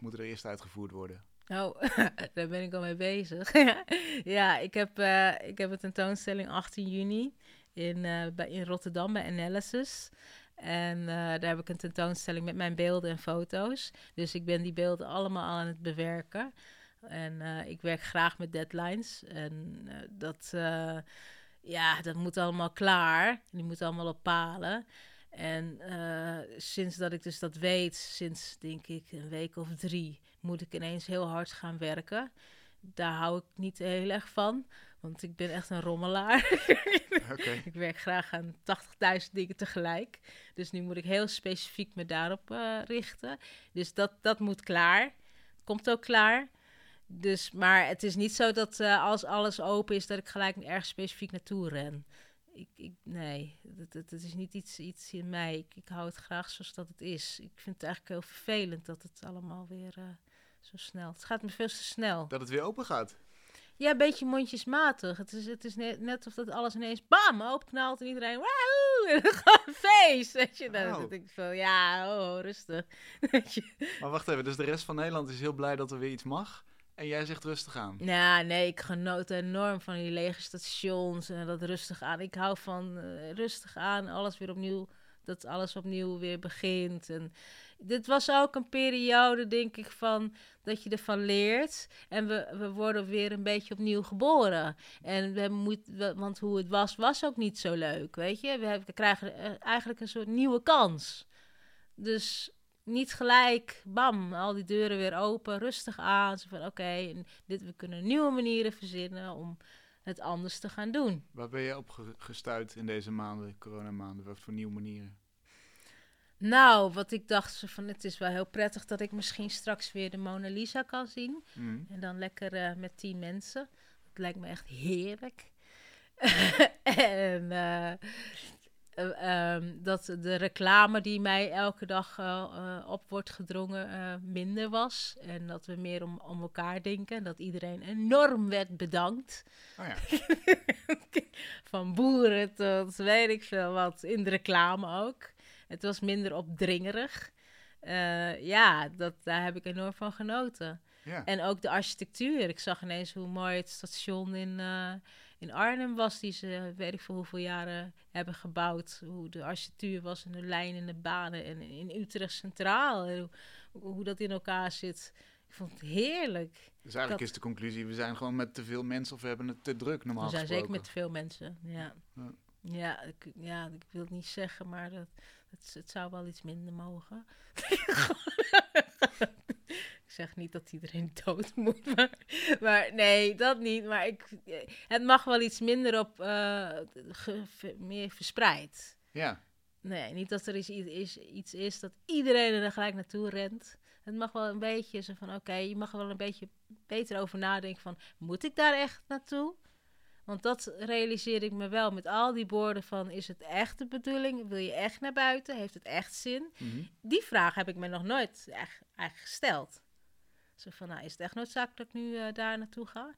moeten er eerst uitgevoerd worden? Nou, <laughs> daar ben ik al mee bezig. <laughs> ja, ik heb, uh, ik heb een tentoonstelling 18 juni in, bij, in Rotterdam bij Analysis. En daar heb ik een tentoonstelling met mijn beelden en foto's. Dus ik ben die beelden allemaal aan het bewerken. En ik werk graag met deadlines. En dat, ja, dat moet allemaal klaar. Die moet allemaal op palen. En sinds dat ik dus dat weet, sinds denk ik een week of drie, moet ik ineens heel hard gaan werken. Daar hou ik niet heel erg van, want ik ben echt een rommelaar. <laughs> <laughs> Okay. ik werk graag aan 80.000 dingen tegelijk. Dus nu moet ik heel specifiek me daarop uh, richten. Dus dat, dat moet klaar. Komt ook klaar. Dus, maar het is niet zo dat uh, als alles open is, dat ik gelijk erg specifiek naartoe ren. Ik, ik, nee, het, is niet iets, iets in mij. Ik, ik hou het graag zoals dat het is. Ik vind het eigenlijk heel vervelend dat het allemaal weer uh, zo snel. Het gaat me veel te snel. Dat het weer open gaat. Ja, een beetje mondjesmatig. Het is, het is net, net of dat alles ineens bam opknalt en iedereen wauw en dan gaat een feest. Weet je, dan zit ik van ja, oh, rustig. <laughs> Maar wacht even, dus de rest van Nederland is heel blij dat er weer iets mag. En jij zegt rustig aan. Ja, nee, ik genoot enorm van die lege stations en dat rustig aan. Ik hou van uh, rustig aan, alles weer opnieuw, dat alles opnieuw weer begint. En dit was ook een periode, denk ik, van dat je ervan leert. En we, we worden weer een beetje opnieuw geboren. En we moeten, want hoe het was, was ook niet zo leuk, weet je. We, we krijgen eh, eigenlijk een soort nieuwe kans. Dus niet gelijk, bam, al die deuren weer open, rustig aan. Zo van, oké, dit we kunnen nieuwe manieren verzinnen om het anders te gaan doen. Waar ben je op gestuurd in deze maanden, coronamaanden? Wat voor nieuwe manieren? Nou, wat ik dacht, van het is wel heel prettig dat ik misschien straks weer de Mona Lisa kan zien. Mm. En dan lekker uh, met tien mensen. Dat lijkt me echt heerlijk. <laughs> en uh, uh, um, dat de reclame die mij elke dag op wordt gedrongen minder was. En dat we meer om, om elkaar denken. En dat iedereen enorm werd bedankt. Oh ja. <laughs> Van boeren tot weet ik veel wat. In de reclame ook. Het was minder opdringerig. Ja, dat, daar heb ik enorm van genoten. Ja. En ook de architectuur. Ik zag ineens hoe mooi het station in, in Arnhem was, die ze weet ik voor hoeveel jaren hebben gebouwd. Hoe de architectuur was en de lijnen en de banen. En in Utrecht Centraal, hoe, hoe dat in elkaar zit. Ik vond het heerlijk. Dus eigenlijk is de conclusie, we zijn gewoon met te veel mensen of we hebben het te druk normaal We zijn gesproken. zeker met te veel mensen, ja. ja. Ja, ik, ja, ik wil het niet zeggen, maar dat, het, het zou wel iets minder mogen. <laughs> zeg niet dat iedereen <laughs> dood moet, maar, maar, nee, dat niet. Maar ik, het mag wel iets minder op, uh, meer verspreid. Ja. Nee, niet dat er iets is, iets is dat iedereen er gelijk naartoe rent. Het mag wel een beetje zo van, oké, je mag wel een beetje beter over nadenken van, moet ik daar echt naartoe? Want dat realiseer ik me wel met al die borden van... is het echt de bedoeling? Wil je echt naar buiten? Heeft het echt zin? Mhm. Die vraag heb ik me nog nooit echt, eigenlijk gesteld. Zo van, nou, is het echt noodzakelijk dat ik nu uh, daar naartoe ga?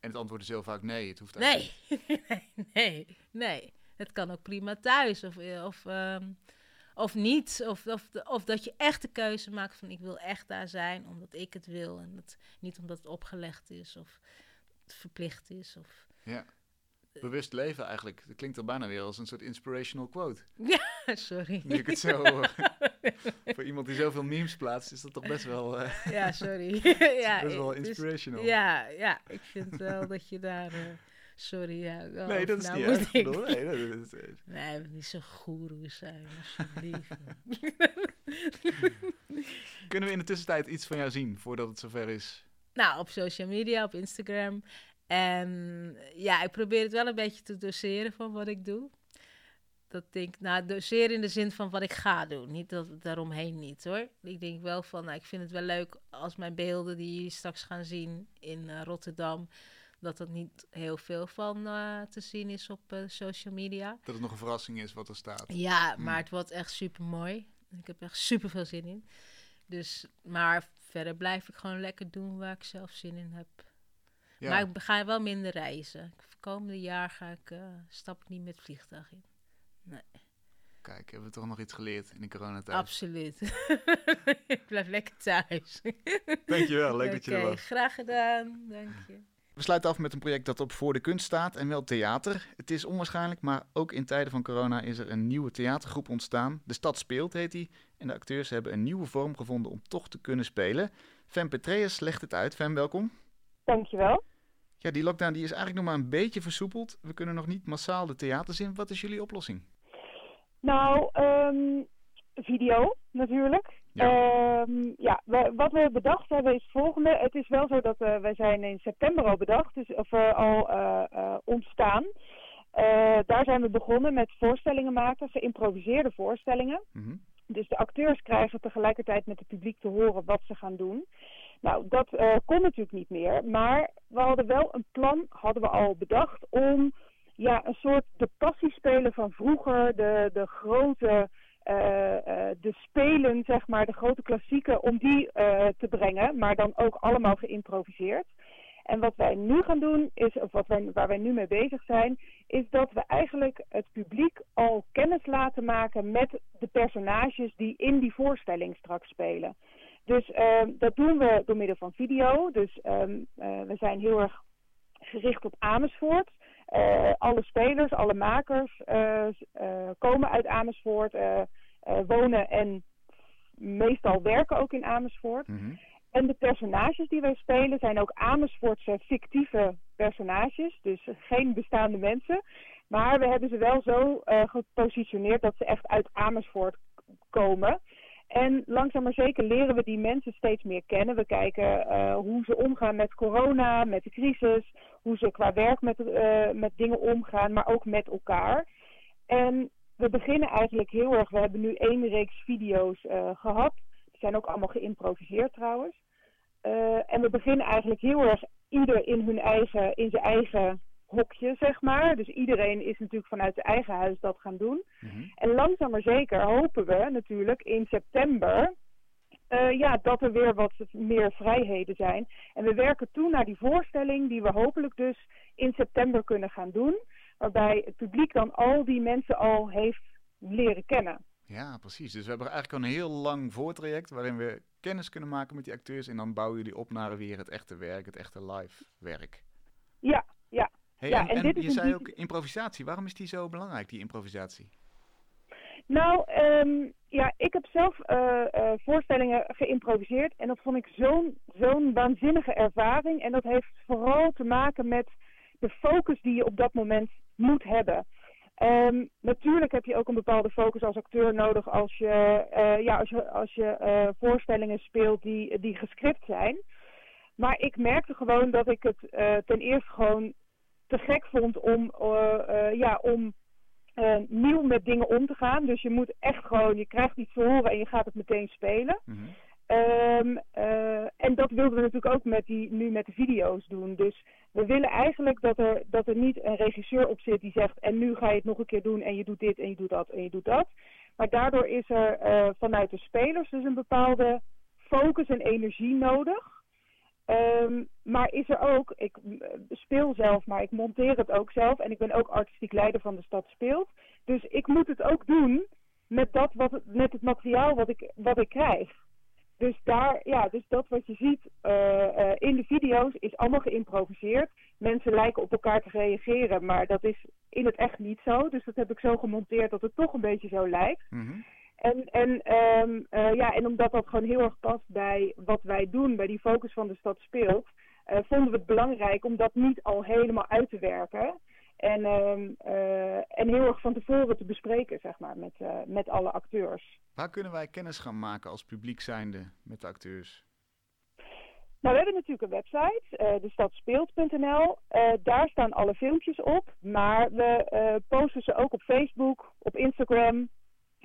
En het antwoord is heel vaak nee, het hoeft nee. nee, <laughs> nee, nee. Het kan ook prima thuis of, eh, of, um, of niet. Of, of, of dat je echt de keuze maakt van ik wil echt daar zijn omdat ik het wil. En dat, niet omdat het opgelegd is of verplicht is. Of, ja. Bewust leven eigenlijk. Dat klinkt er bijna weer als een soort inspirational quote. <laughs> Ja, sorry. Nu ik het zo hoor. <laughs> <laughs> Voor iemand die zoveel memes plaatst, is dat toch best wel... Uh, ja, sorry. <laughs> ja, best wel inspirational. Dus, ja, ja, ik vind wel dat je daar... Uh, sorry, ja. nee, dat is nou niet erg. Nee, dat is, nee, we niet zo goeroe zijn, alsjeblieft. <laughs> Kunnen we in de tussentijd iets van jou zien, voordat het zover is? Nou, op social media, op Instagram en ja, ik probeer het wel een beetje te doseren van wat ik doe. Dat denk nou, doseren in de zin van wat ik ga doen. Niet dat daaromheen niet hoor. Ik denk wel van, nou, ik vind het wel leuk als mijn beelden die jullie straks gaan zien in uh, Rotterdam, dat er niet heel veel van eh, te zien is op eh, social media. Dat het nog een verrassing is wat er staat. Ja, maar het wordt echt super mooi. Ik heb echt super veel zin in. Dus, maar verder blijf ik gewoon lekker doen waar ik zelf zin in heb. Ja. Maar ik ga wel minder reizen. Komende jaar ga ik, eh, stap ik niet met vliegtuig in. Nee. Kijk, hebben we toch nog iets geleerd in de coronatijd? Absoluut. <laughs> ik blijf lekker thuis. Dankjewel, leuk dat je er Oké, was. graag gedaan. Dank je. We sluiten af met een project dat op Voor de Kunst staat en wel theater. Het is onwaarschijnlijk, maar ook in tijden van corona is er een nieuwe theatergroep ontstaan. De Stad Speelt heet die en de acteurs hebben een nieuwe vorm gevonden om toch te kunnen spelen. Fem Petreus legt het uit. Fem, welkom. Dankjewel. Ja, die lockdown die is eigenlijk nog maar een beetje versoepeld. We kunnen nog niet massaal de theaters in. Wat is jullie oplossing? Nou, ehm, video natuurlijk. Ja. Ehm, ja, we- wat we bedacht hebben is het volgende. Het is wel zo dat eh, wij zijn in september al bedacht, dus, of eh, al eh, ontstaan. Daar zijn we begonnen met voorstellingen maken, geïmproviseerde voorstellingen. Mhm. Dus de acteurs krijgen tegelijkertijd met het publiek te horen wat ze gaan doen. Nou, dat kon natuurlijk niet meer. Maar we hadden wel een plan, hadden we al bedacht, om ja, een soort de passiespelen van vroeger, de, de grote, eh, eh, de spelen, zeg maar, de grote klassieken, om die eh, te brengen. Maar dan ook allemaal geïmproviseerd. En wat wij nu gaan doen, is, of wat wij, waar wij nu mee bezig zijn, is dat we eigenlijk het publiek al kennis laten maken met de personages die in die voorstelling straks spelen. Dus ehm, dat doen we door middel van video. Dus ehm, eh, we zijn heel erg gericht op Amersfoort. Eh, alle spelers, alle makers eh, eh, komen uit Amersfoort, wonen en meestal werken ook in Amersfoort. Mhm. En de personages die wij spelen zijn ook Amersfoortse fictieve personages. Dus geen bestaande mensen. Maar we hebben ze wel zo gepositioneerd dat ze echt uit Amersfoort komen. En langzaam maar zeker leren we die mensen steeds meer kennen. We kijken hoe ze omgaan met corona, met de crisis. Hoe ze qua werk met, eh, met dingen omgaan, maar ook met elkaar. En we beginnen eigenlijk heel erg. We hebben nu één reeks video's eh, gehad. Die zijn ook allemaal geïmproviseerd trouwens. Eh, en we beginnen eigenlijk heel erg ieder in hun eigen, in zijn eigen hokje, zeg maar. Dus iedereen is natuurlijk vanuit zijn eigen huis dat gaan doen. Mhm. En langzaam maar zeker hopen we natuurlijk in september eh, ja, dat er weer wat meer vrijheden zijn. En we werken toe naar die voorstelling die we hopelijk dus in september kunnen gaan doen. Waarbij het publiek dan al die mensen al heeft leren kennen. Ja, precies. Dus we hebben eigenlijk een heel lang voortraject waarin we kennis kunnen maken met die acteurs. En dan bouwen jullie op naar weer het echte werk, het echte live werk. Ja, ja. Hey, Ja, en, en en dit is je een zei ook improvisatie. Waarom is die zo belangrijk, die improvisatie? Nou, ehm, ja, ik heb zelf eh, eh, voorstellingen geïmproviseerd en dat vond ik zo'n zo'n waanzinnige ervaring. En dat heeft vooral te maken met de focus die je op dat moment moet hebben. Ehm, natuurlijk heb je ook een bepaalde focus als acteur nodig als je, eh, ja, als je, als je voorstellingen speelt die, die gescript zijn. Maar ik merkte gewoon dat ik het ten eerste gewoon te gek vond om, ja, om eh, nieuw met dingen om te gaan. Dus je moet echt gewoon, je krijgt iets te horen en je gaat het meteen spelen. Mhm. Ehm, eh, en dat wilden we natuurlijk ook met die, nu met de video's doen. Dus we willen eigenlijk dat er, dat er niet een regisseur op zit die zegt... en nu ga je het nog een keer doen en je doet dit en je doet dat en je doet dat. Maar daardoor is er eh, vanuit de spelers dus een bepaalde focus en energie nodig. Ehm, maar is er ook, ik eh, speel zelf, maar ik monteer het ook zelf. En ik ben ook artistiek leider van de stad Speelt. Dus ik moet het ook doen met, dat wat, met het materiaal wat ik, wat ik krijg. Dus daar, ja, dus dat wat je ziet eh, in de video's is allemaal geïmproviseerd. Mensen lijken op elkaar te reageren, maar dat is in het echt niet zo. Dus dat heb ik zo gemonteerd dat het toch een beetje zo lijkt. Mhm. En, en, ehm, eh, ja, en omdat dat gewoon heel erg past bij wat wij doen, bij die focus van de stad speelt, eh, vonden we het belangrijk om dat niet al helemaal uit te werken. En, ehm, eh, en heel erg van tevoren te bespreken, zeg maar, met, met alle acteurs. Waar kunnen wij kennis gaan maken als publiek zijnde met de acteurs? Nou, we hebben natuurlijk een website, eh destadspeelt.nl. Daar staan alle filmpjes op. Maar we posten ze ook op Facebook, op Instagram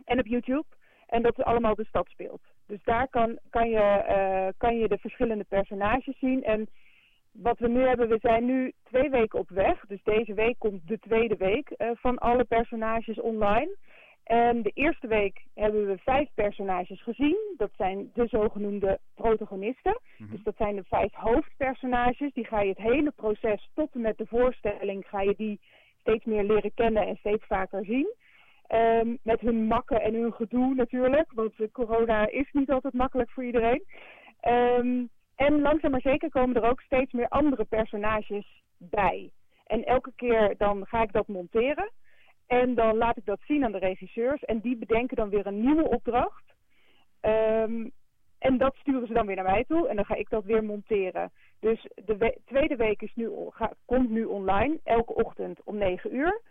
en op YouTube. En dat is allemaal de stad speelt. Dus daar kan, kan, je, eh, kan je de verschillende personages zien. En wat we nu hebben, we zijn nu twee weken op weg. Dus deze week komt de tweede week uh, van alle personages online. En de eerste week hebben we vijf personages gezien. Dat zijn de zogenoemde protagonisten. Mhm. Dus dat zijn de vijf hoofdpersonages. Die ga je het hele proces tot en met de voorstelling ga je die steeds meer leren kennen en steeds vaker zien. Ehm, met hun makken en hun gedoe natuurlijk. Want corona is niet altijd makkelijk voor iedereen. Ehm, en langzaam maar zeker komen er ook steeds meer andere personages bij. En elke keer dan ga ik dat monteren. En dan laat ik dat zien aan de regisseurs. En die bedenken dan weer een nieuwe opdracht. Ehm, en dat sturen ze dan weer naar mij toe. En dan ga ik dat weer monteren. Dus de we- tweede week is nu, komt nu online. Elke ochtend om 9 uur.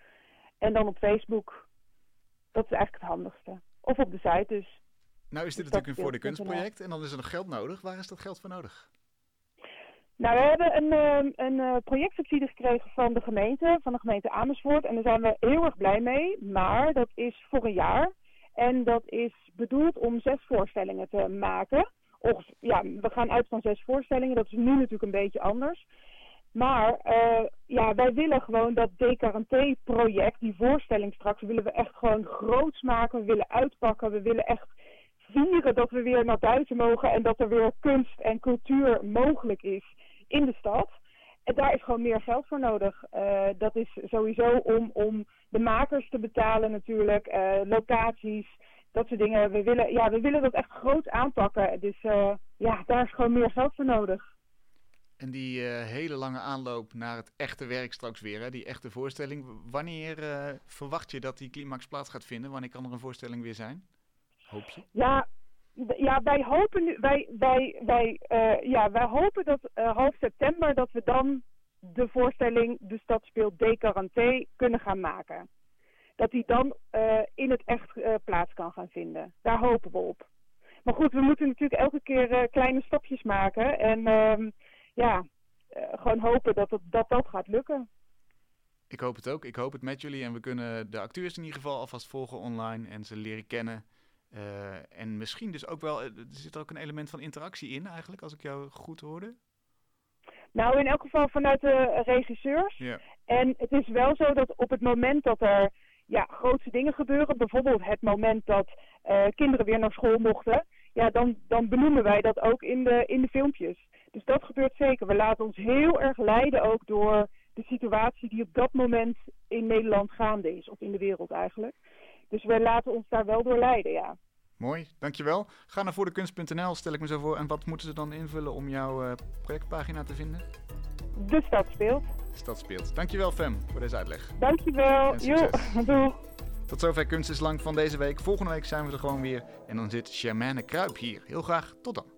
En dan op Facebook. Dat is eigenlijk het handigste. Of op de site dus. Nou is dit Dus natuurlijk een voor de kunstproject en dan is er nog geld nodig. Waar is dat geld voor nodig? Nou, we hebben een, ehm, een eh, projectsubsidie gekregen van de gemeente, van de gemeente Amersfoort. En daar zijn we heel erg blij mee. Maar dat is voor een jaar. En dat is bedoeld om zes voorstellingen te maken. Of ja, we gaan uit van zes voorstellingen. Dat is nu natuurlijk een beetje anders. Maar eh, ja, wij willen gewoon dat Decaranté-project, die voorstelling straks, willen we echt gewoon groots maken. We willen uitpakken. We willen echt vieren dat we weer naar buiten mogen en dat er weer kunst en cultuur mogelijk is in de stad. En daar is gewoon meer geld voor nodig. Eh, dat is sowieso om, om de makers te betalen natuurlijk, eh, locaties, dat soort dingen. We willen, ja, we willen dat echt groot aanpakken. Dus ja, daar is gewoon meer geld voor nodig. En die eh, hele lange aanloop naar het echte werk straks weer, hè? die echte voorstelling. Wanneer eh, verwacht je dat die climax plaats gaat vinden? Wanneer kan er een voorstelling weer zijn? Hoop je? Ja, ja wij hopen nu, wij, wij, wij, eh, ja, wij hopen dat half september dat we dan de voorstelling De Stad speelt Decaranté kunnen gaan maken. Dat die dan in het echt plaats kan gaan vinden. Daar hopen we op. Maar goed, we moeten natuurlijk elke keer kleine stapjes maken. En ehm, ja, eh, gewoon hopen dat, het, dat dat gaat lukken. Ik hoop het ook. Ik hoop het met jullie. En we kunnen de acteurs in ieder geval alvast volgen online en ze leren kennen. Eh, en misschien dus ook wel, eh, er zit ook een element van interactie in eigenlijk, als ik jou goed hoorde. Nou, in elk geval vanuit de regisseurs. Ja. En het is wel zo dat op het moment dat er ja, grootste dingen gebeuren, bijvoorbeeld het moment dat kinderen weer naar school mochten, ja, dan, dan benoemen wij dat ook in de, in de filmpjes. Dus dat gebeurt zeker. We laten ons heel erg leiden ook door de situatie die op dat moment in Nederland gaande is, of in de wereld eigenlijk. Dus we laten ons daar wel door leiden, ja. Mooi, dankjewel. Ga naar voordekunst.nl, stel ik me zo voor. En wat moeten ze dan invullen om jouw eh, projectpagina te vinden? De stad speelt. Stad speelt. Dankjewel Fem voor deze uitleg. Dankjewel. Jo, <laughs> doeg. Tot zover Kunst is Lang van deze week. Volgende week zijn we er gewoon weer. En dan zit Germaine Kruip hier. Heel graag tot dan.